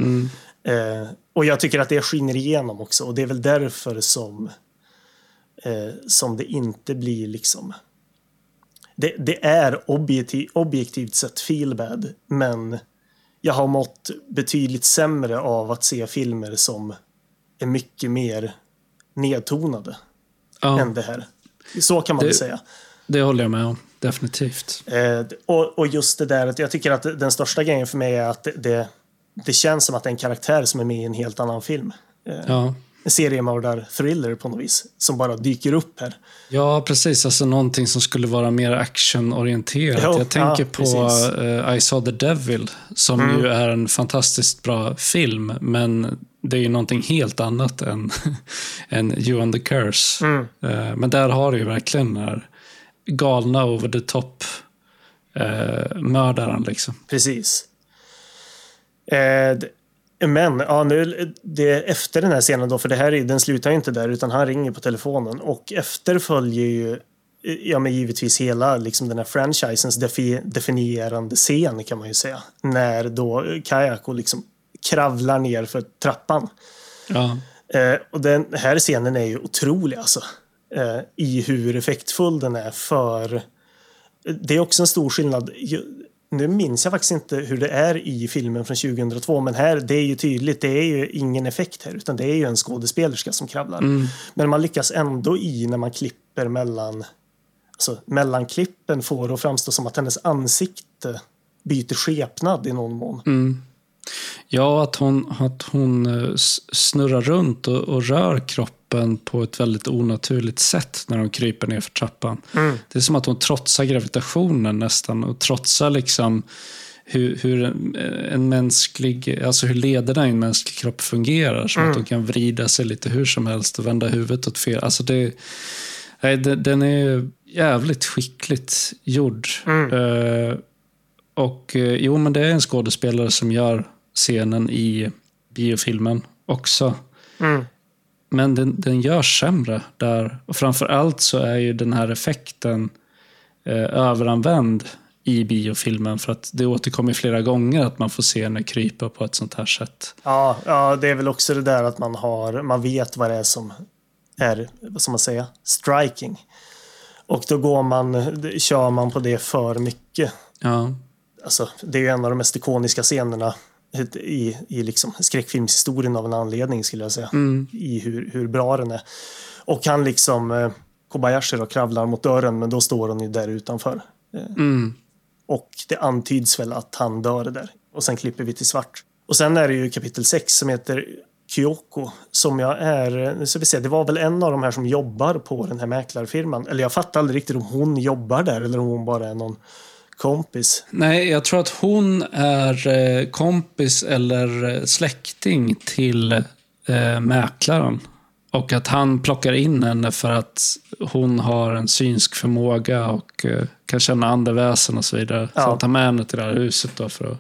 Eh, och jag tycker att det skiner igenom också och det är väl därför som, eh, som det inte blir liksom det, det är objektiv, objektivt sett feel bad, men jag har mått betydligt sämre av att se filmer som är mycket mer nedtonade Ja, än det här. Så kan man Det- väl säga. det håller jag med om. Definitivt. Eh, och, och just det där att jag tycker att den största grejen för mig är att det, det, det känns som att det är en karaktär som är med i en helt annan film. Eh, Ja. Seriemördar-thriller på något vis, som bara dyker upp här. Ja, precis. Alltså någonting som skulle vara mer actionorienterat. Jo, jag tänker ja, på eh, I saw the devil, som Mm. ju är en fantastiskt bra film, men det är ju någonting helt annat än, än You and the Curse. Mm. Eh, men där har du ju verkligen den här galna over the top eh, mördaren liksom. Precis. Eh, men ja, nu, det efter den här scenen då, för det här är, den slutar ju inte där utan han ringer på telefonen och efter följer ju Ja, men givetvis hela liksom, den här franchisens defi definierande scen kan man ju säga. När då Kayako liksom kravlar ner för trappan. Ja, Eh, och den här scenen är ju otrolig alltså. Eh, I hur effektfull den är för... Det är också en stor skillnad. Nu minns jag faktiskt inte hur det är i filmen från 2002 men här, det är ju tydligt, det är ju ingen effekt här utan det är ju en skådespelerska som kravlar. Men man lyckas ändå i när man klipper mellan... Alltså mellanklippen får det att framstå som att hennes ansikte byter skepnad i någon mån. Ja, att hon, att hon eh, snurrar runt och, och rör kroppen på ett väldigt onaturligt sätt när hon kryper ner för trappan. Det är som att hon trotsar gravitationen nästan och trotsar liksom hur, hur en, en mänsklig, alltså hur lederna i en mänsklig kropp fungerar. Som att hon kan vrida sig lite hur som helst och vända huvudet åt fel. Alltså det, nej, det, den är jävligt skickligt gjord. Eh, och eh, jo, men det är en skådespelare som gör scenen i biofilmen också. Mm. Men den, den görs sämre där. Och framför allt så är ju den här effekten eh, överanvänd i biofilmen. För att det återkommer flera gånger att man får se henne krypa på ett sånt här sätt. Ja, ja, det är väl också det där att man har, man vet vad det är som är, vad ska man säga, striking. Och då går man, kör man på det för mycket. Ja, Alltså, det är ju en av de mest ikoniska scenerna i, i liksom skräckfilmshistorien av en anledning skulle jag säga. I hur, hur bra den är. Och han liksom, eh, Kobayashi då kravlar mot dörren men då står hon ju där utanför. Eh, Och det antyds väl att han dör där. Och sen klipper vi till svart. Och sen är det ju kapitel 6 som heter Kyoko. Som jag är, nu ska vi se, det var väl en av de här som jobbar på den här mäklarfirman. Eller jag fattar aldrig riktigt om hon jobbar där eller om hon bara är någon kompis. Nej, jag tror att hon är eh, kompis eller eh, släkting till eh, mäklaren. Och att han plockar in henne för att hon har en synsk förmåga och eh, kan känna andeväsen och så vidare. Så Ja. han tar med henne till det här huset då för att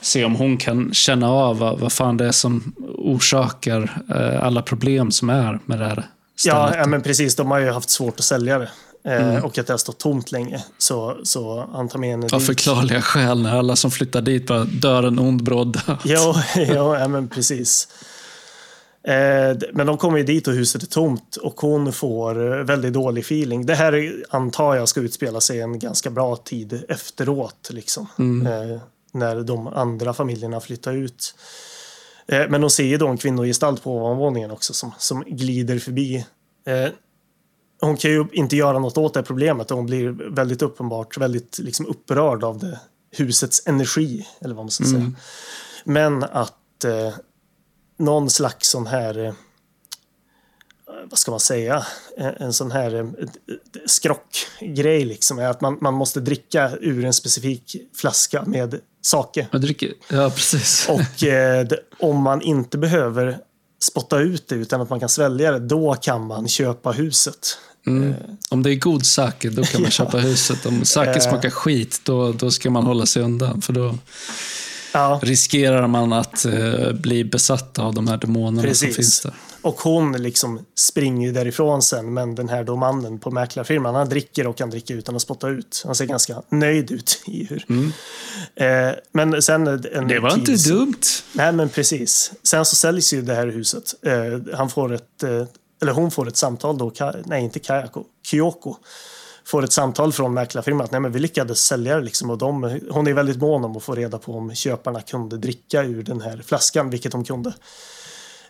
se om hon kan känna av vad, vad fan det är som orsakar alla problem som är med det här stället. Ja, ja, men precis. De har ju haft svårt att sälja det. Eh, Och att det har stått tomt länge. Så, så han tar med henne Av dit. förklarliga skäl när alla som flyttar dit bara dör en ond bråd död. Jo, jo, ja, men precis. Eh, men de kommer ju dit och huset är tomt och hon får väldigt dålig feeling. Det här är- antar jag ska utspela sig en ganska bra tid efteråt. Liksom, eh, när de andra familjerna flyttar ut. Men hon ser ju då en kvinnogestalt på ovanvåningen också som, som glider förbi. Eh, hon kan ju inte göra något åt det problemet och hon blir väldigt uppenbart väldigt liksom, upprörd av det, husets energi. Eller vad man ska säga. Men att eh, någon slags sån här, eh, vad ska man säga, en, en sån här eh, skrockgrej liksom är att man, man måste dricka ur en specifik flaska med sake. Jag dricker, ja, precis. Och eh, det, om man inte behöver spotta ut det utan att man kan svälja det, då kan man köpa huset. Mm. Om det är god sake, då kan man köpa huset. Om sake Eh. smakar skit, då, då ska man hålla sig undan. För då Ja, riskerar man att eh, bli besatt av de här demonerna som Precis. finns där. och hon liksom springer därifrån sen, men den här då mannen på mäklarfirman, han dricker och kan dricka utan att spotta ut. Han ser ganska nöjd ut i hur. Eh, men sen... En Mm. Det var inte tids- dumt. Nej, men precis. Sen så säljs ju det här huset. Eh, han får ett, eh, eller hon får ett samtal då, nej inte Kayako, Kyoko. får ett samtal från mäklarfirman att Nej, men vi lyckades sälja det. Liksom, och de, hon är väldigt mån om att få reda på om köparna kunde dricka ur den här flaskan, vilket de kunde.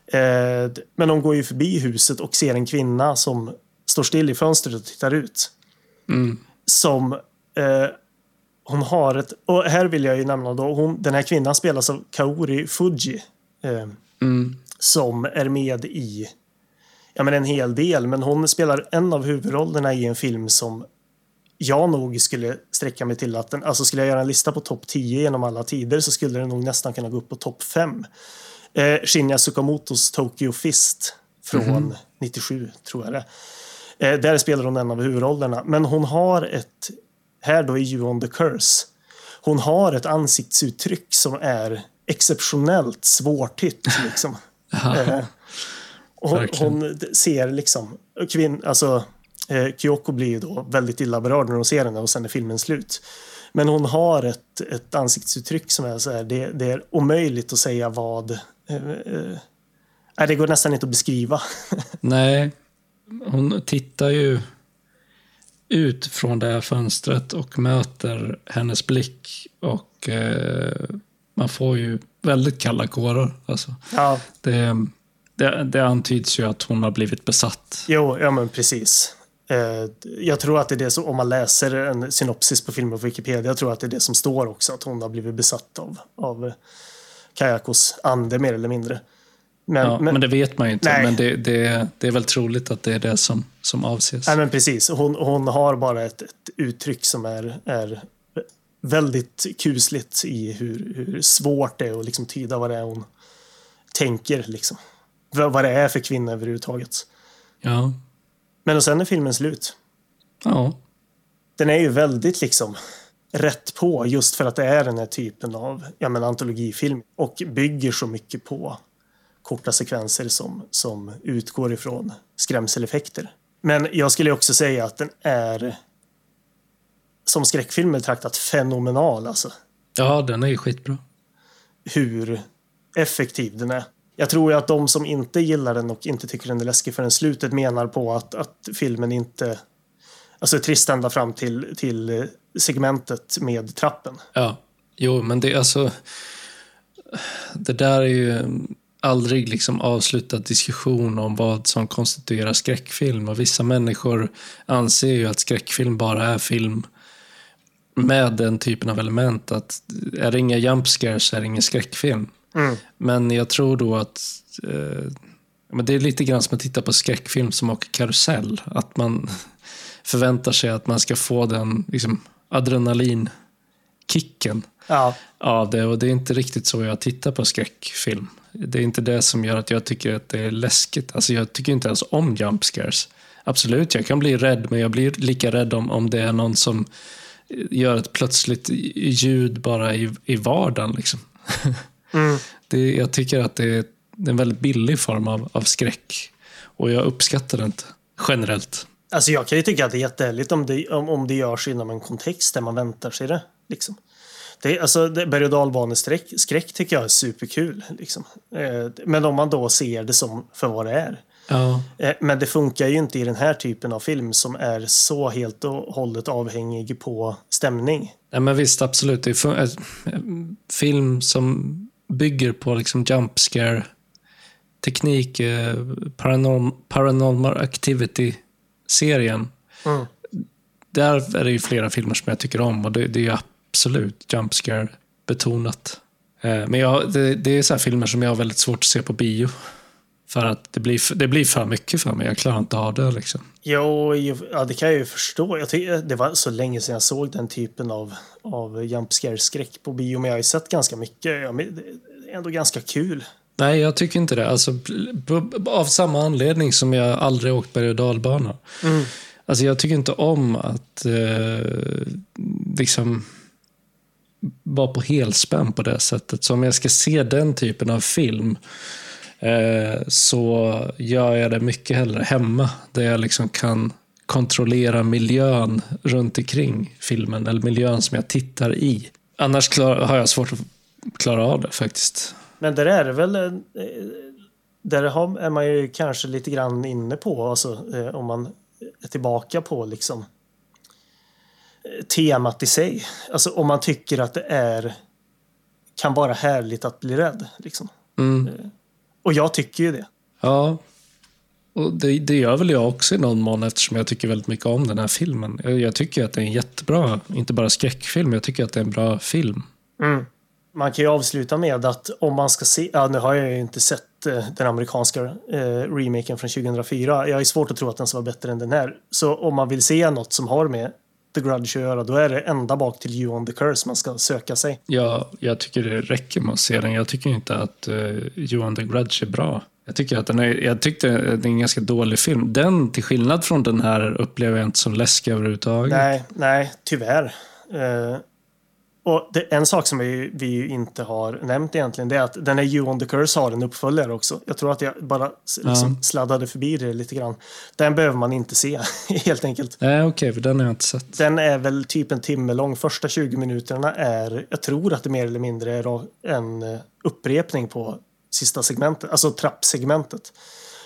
Eh, men de går ju förbi huset och ser en kvinna som står still i fönstret och tittar ut. Mm. Som eh, hon har ett, och här vill jag ju nämna då, hon, den här kvinnan spelas av Kaori Fuji. Eh, Mm. som är med i ja, men en hel del. Men hon spelar en av huvudrollerna i en film som jag nog skulle sträcka mig till att den, alltså skulle jag göra en lista på topp 10 genom alla tider så skulle den nog nästan kunna gå upp på topp 5. Eh, Shinya Tsukamotos Tokyo Fist från 97 tror jag det eh, Där spelar hon en av huvudrollerna. Men hon har ett, här då i You on the Curse, hon har ett ansiktsuttryck som är exceptionellt svårtytt. Liksom. Eh, hon, hon ser liksom, kvinn, alltså eh, Kyoko blir ju då väldigt illa berörd när hon ser henne och sen är filmen slut. Men hon har ett, ett ansiktsuttryck som är så här, det, det är omöjligt att säga vad... Eh, eh, det går nästan inte att beskriva. Nej, hon tittar ju ut från det här fönstret och möter hennes blick och eh, man får ju väldigt kalla kårar. Alltså, ja, det, det, det antyds ju att hon har blivit besatt. jo, ja men precis. Eh, jag tror att det är det som, om man läser en synopsis på filmen på Wikipedia, jag tror att det är det som står också, att hon har blivit besatt av, av Kayakos ande mer eller mindre. Men, Ja, men, det vet man ju inte. Nej. Men det, det, det är väl troligt att det är det som, som avses. Nej, men precis. Hon, hon har bara ett, ett uttryck som är, är väldigt kusligt i hur, hur svårt det är att liksom tyda vad det är hon tänker. Liksom. Vad, det är för kvinna överhuvudtaget. Ja. Men och sen är filmen slut. ja. Den är ju väldigt liksom rätt på just för att det är den här typen av ja, men, antologifilm och bygger så mycket på korta sekvenser som, som utgår ifrån skrämseleffekter. Men jag skulle också säga att den är som skräckfilm betraktat fenomenal. Alltså ja, den är ju skitbra. hur effektiv den är. Jag tror ju att de som inte gillar den och inte tycker den är läskig förrän slutet menar på att, att filmen inte... Alltså är trist ända fram till, till segmentet med trappen. Ja, jo, men det alltså... Det där är ju en aldrig liksom avslutad diskussion om vad som konstituerar skräckfilm. Och vissa människor anser ju att skräckfilm bara är film med den typen av element. Att är det inga jump scares så är det ingen skräckfilm. Mm. Men jag tror då att eh, men det är lite grann som att titta på skräckfilm som åker karusell. Att man förväntar sig att man ska få den liksom, adrenalinkicken Ja, av det. Och det är inte riktigt så jag tittar på skräckfilm. Det är inte det som gör att jag tycker att det är läskigt. Alltså jag tycker inte ens om jump scares. Absolut, jag kan bli rädd, men jag blir lika rädd om, om det är någon som gör ett plötsligt ljud bara i, i vardagen. Liksom. Mm. Det, jag tycker att det är en väldigt billig form av, av skräck. Och jag uppskattar det inte, generellt. Alltså jag kan ju tycka att det är jättehärligt om det, om, om det görs inom en kontext där man väntar sig det. Liksom. Det, alltså, det, berg och dalbaneskräck skräck tycker jag är superkul. Liksom. Eh, men om man då ser det som för vad det är. Ja, Eh, men det funkar ju inte i den här typen av film som är så helt och hållet avhängig på stämning. Nej, men visst, absolut. Det är en film som bygger på liksom jump scare teknik, eh, paranorm, paranormal activity-serien. Mm. Där är det ju flera filmer som jag tycker om och det, det är absolut jump scare betonat. Eh, Men jag, det, det är så här filmer som jag har väldigt svårt att se på bio. För att det blir, för- det blir för mycket för mig. Jag klarar inte av det. Liksom. Jo, ja, det kan jag ju förstå. Jag tycker, det var så länge sedan jag såg den typen av, av jump scare-skräck på bio. Men jag har ju sett ganska mycket. Ja, det är ändå ganska kul. Nej, jag tycker inte det. Alltså, av samma anledning som jag aldrig åkt berg och dalbana. Alltså, jag tycker inte om att eh, liksom vara på helspänn på det sättet. Så om jag ska se den typen av film så gör jag det mycket hellre hemma. Där jag liksom kan kontrollera miljön runt omkring filmen. Eller miljön som jag tittar i. Annars klar, har jag svårt att klara av det faktiskt. Men där är det väl... eh, Där är man ju kanske lite grann inne på, alltså, eh, om man är tillbaka på liksom temat i sig. Alltså om man tycker att det är kan vara härligt att bli rädd. Liksom. Mm. Och jag tycker ju det. Ja, och det, det gör väl jag också i någon mån eftersom jag tycker väldigt mycket om den här filmen. Jag, jag tycker att det är en jättebra, inte bara skräckfilm, jag tycker att det är en bra film. Mm. Man kan ju avsluta med att om man ska se, ja nu har jag ju inte sett eh, den amerikanska eh, remaken från 2004. Jag är svårt att tro att den ska vara bättre än den här. Så om man vill se något som har med The Grudge att göra, då är det ända bak till You on the Curse man ska söka sig. Ja, jag tycker det räcker med att se den. Jag tycker inte att uh, Johan the Grudge är bra. Jag tycker att den är, jag tyckte det är en ganska dålig film. Den, till skillnad från den här, upplever jag inte som läskig överhuvudtaget. Nej, nej, tyvärr. Eh, och det, en sak som vi, vi inte har nämnt egentligen, det är att den här You on the Curse har en uppföljare också. Jag tror att jag bara liksom Ja. sladdade förbi det lite grann. Den behöver man inte se, helt enkelt. Nej, okej, för den har jag inte sett. Den är väl typ en timme lång. Första 20 minuterna är, jag tror att det mer eller mindre är en eh, upprepning på sista segmentet, alltså trappsegmentet.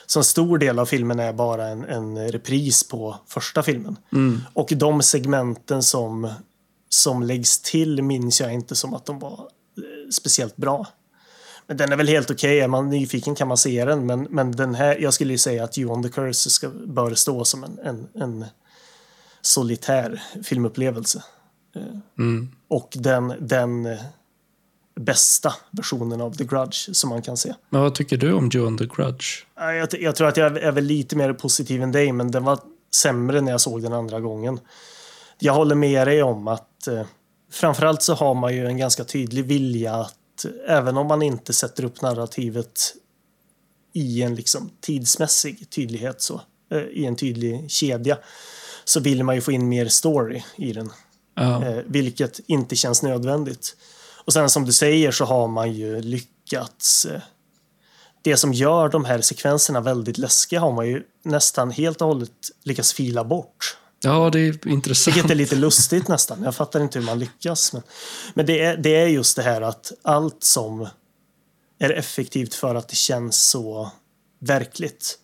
Så en stor del av filmen är bara en, en repris på första filmen. Och de segmenten som, som läggs till minns jag inte som att de var eh, speciellt bra. Men den är väl helt okej. Är man nyfiken kan man se den. Men, men den här, jag skulle ju säga att You on the Curse ska, bör stå som en, en, en solitär filmupplevelse. Mm. Och den, den eh, bästa versionen av The Grudge som man kan se. Men vad tycker du om Johan the Grudge? Ja, Jag, jag tror att jag är väl lite mer positiv än dig, men den var sämre när jag såg den andra gången. Jag håller med dig om att eh, framförallt så har man ju en ganska tydlig vilja att även om man inte sätter upp narrativet i en liksom tidsmässig tydlighet så, eh, i en tydlig kedja, så vill man ju få in mer story i den. Ja, Eh, vilket inte känns nödvändigt. Och sen som du säger så har man ju lyckats. Eh, det som gör de här sekvenserna väldigt läskiga har man ju nästan helt och hållet lyckats fila bort. Ja det är intressant. Vilket är lite lustigt nästan. Jag fattar inte hur man lyckas. Men, men det, är, det är just det här att allt som är effektivt för att det känns så verkligt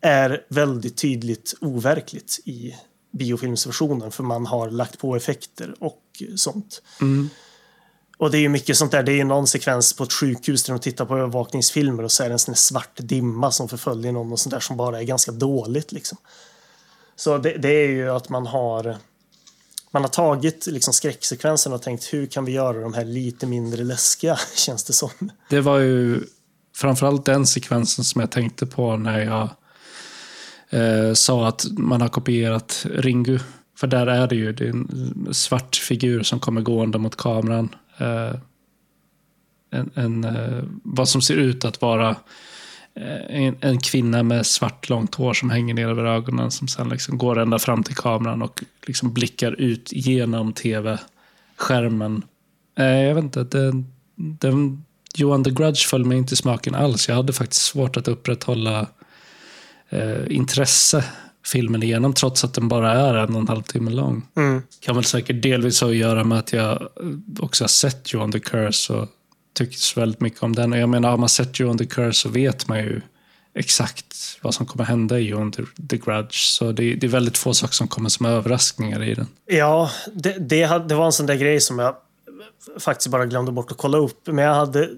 är väldigt tydligt overkligt i biofilmsversionen för man har lagt på effekter och sånt. Mm. Och det är ju mycket sånt där. Det är ju någon sekvens på ett sjukhus där de tittar på övervakningsfilmer och så är det en sån svart dimma som förföljer någon och sånt där som bara är ganska dåligt liksom. Så det, det är ju att man har man har tagit liksom skräcksekvensen och tänkt hur kan vi göra de här lite mindre läskiga, känns det som. Det var ju framförallt den sekvensen som jag tänkte på när jag eh, sa att man har kopierat Ringu. För där är det ju det är en svart figur som kommer gående mot kameran. Eh, en, en, eh, vad som ser ut att vara eh, en, en kvinna med svart långt hår som hänger ner över ögonen som sen liksom går ända fram till kameran och liksom blickar ut genom tv-skärmen. Eh, jag vet inte, den, den, Johan the Grudge föll mig inte i smaken alls. Jag hade faktiskt svårt att upprätthålla eh, intresse filmen igenom trots att den bara är en och en halv timme lång. Mm. Kan väl säkert delvis ha att göra med att jag eh, också har sett Johan the Curse och tyckts så väldigt mycket om den. Och jag menar, har man sett Johan the Curse så vet man ju exakt vad som kommer hända i Johan the, the Grudge. Så det, det är väldigt få saker som kommer som överraskningar i den. Ja, det, det, det var en sån där grej som jag faktiskt bara glömde bort att kolla upp. Men jag hade...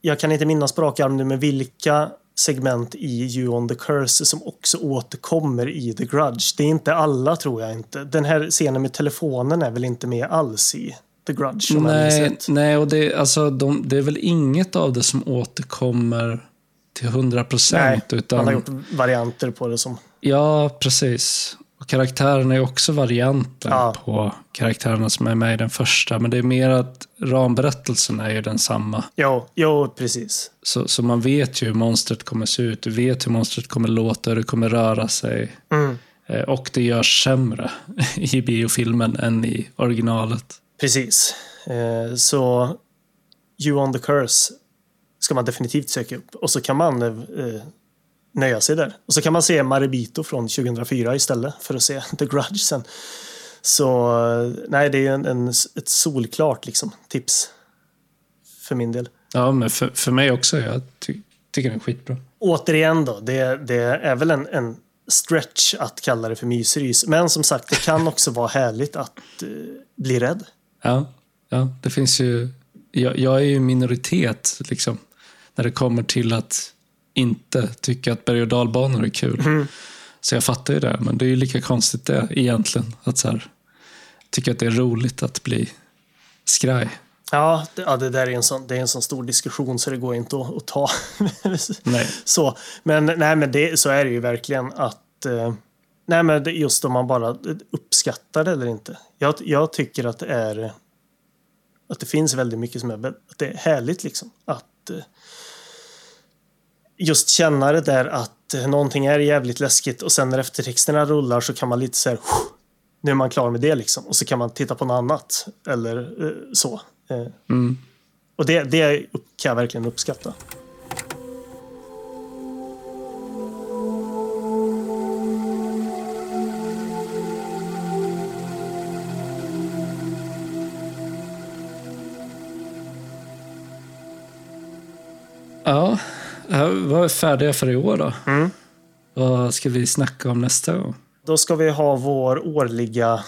Jag kan inte minnas på rak arm nu, men vilka segment i You on the Curse som också återkommer i The Grudge. Det är inte alla, tror jag inte. Den här scenen med telefonen är väl inte med alls i The Grudge? Nej, nej och det, alltså, de, det är väl inget av det som återkommer till 100 Nej, procent. Utan, man har gjort varianter på det som... Ja, precis. Och karaktärerna är också varianter Ja. på karaktärerna som är med i den första. Men det är mer att ramberättelsen är ju densamma. Jo, jo precis. Så, så man vet ju hur monstret kommer se ut. Du vet hur monstret kommer låta, hur det kommer röra sig. Mm. Eh, Och det görs sämre i biofilmen än i originalet. Precis. Eh, så You on the Curse ska man definitivt söka upp. Och så kan man eh, nöja sig där. Och så kan man se Maribito från 2004 istället för att se The Grudge sen. Så eh, nej, det är en, en, ett solklart liksom, tips. För min del. Ja, men för, för mig också. Jag ty, tycker den är skitbra. Återigen då, det, det är väl en, en stretch att kalla det för mysrys. Men som sagt, det kan också vara härligt att eh, bli rädd. Ja, ja det finns ju... Jag, jag är ju minoritet liksom, när det kommer till att inte tycka att berg och dalbanor är kul. Så jag fattar ju det, men det är ju lika konstigt det egentligen. Att så här, tycka att det är roligt att bli skraj. Ja, det, ja, det där är en, sån, det är en sån stor diskussion så det går inte att, att ta. Nej. så, men, nej, men det, så är det ju verkligen att eh, nej, men det, just om man bara uppskattar det eller inte. Jag, jag tycker att det är att det finns väldigt mycket som är, att det är härligt liksom. Att eh, just känna det där att eh, någonting är jävligt läskigt och sen när eftertexterna rullar så kan man lite så här nu är man klar med det liksom och så kan man titta på något annat eller eh, så. Mm. och det, det kan jag verkligen uppskatta. Ja, ja, vi var färdiga för i år då. Mm. Vad ska vi snacka om nästa gång? Då ska vi ha vår årliga,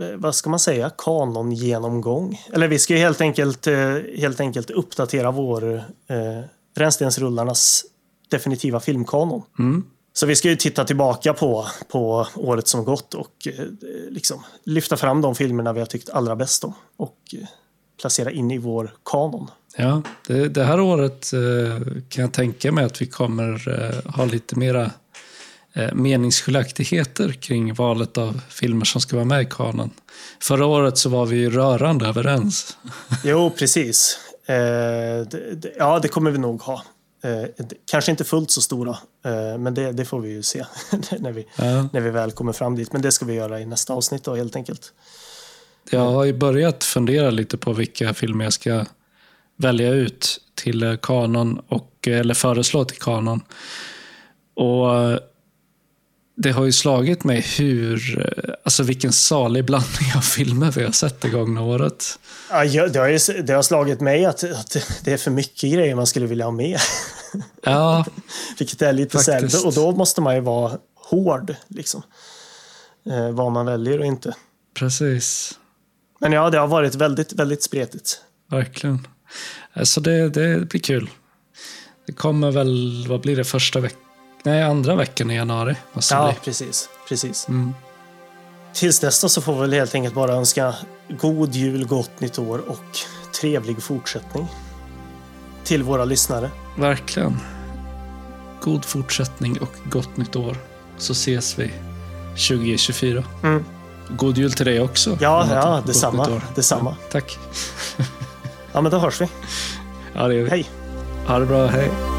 eh, vad ska man säga, kanongenomgång. Eller vi ska ju helt enkelt, eh, helt enkelt uppdatera vår eh, Rännstensrullarnas definitiva filmkanon. Mm. Så vi ska ju titta tillbaka på, på året som gått och eh, liksom lyfta fram de filmerna vi har tyckt allra bäst om och eh, placera in i vår kanon. Ja, det, det här året eh, kan jag tänka mig att vi kommer eh, ha lite mera eh, meningsskiljaktigheter kring valet av filmer som ska vara med i kanon. Förra året så var vi rörande överens. Jo, precis. Ja, det kommer vi nog ha. Kanske inte fullt så stora, men det, det får vi ju se när, vi, Ja. när vi väl kommer fram dit. Men det ska vi göra i nästa avsnitt då, helt enkelt. Jag har ju börjat fundera lite på vilka filmer jag ska välja ut till eh, kanon, och, eller föreslå till kanon. Och eh, det har ju slagit mig hur, eh, alltså vilken salig blandning av filmer vi har sett det gångna året. Ja, det, har ju, det har slagit mig att, att det är för mycket grejer man skulle vilja ha med. Ja, Vilket är lite Faktiskt. och då måste man ju vara hård, liksom. Eh, vad man väljer och inte. precis. Men ja, det har varit väldigt, väldigt spretigt. Verkligen. Så det, det blir kul. Det kommer väl, vad blir det, första veckan? Nej, andra veckan i januari måste Ja, bli. precis. precis. Mm. Tills då så får vi väl helt enkelt bara önska god jul, gott nytt år och trevlig fortsättning. Till våra lyssnare. Verkligen. God fortsättning och gott nytt år. Så ses vi 2024. Mm. God jul till dig också. Ja, ja, detsamma. Detsamma. Tack. Ja, men då hörs vi. Ja, det gör vi. Hej! Ha det bra. Hej.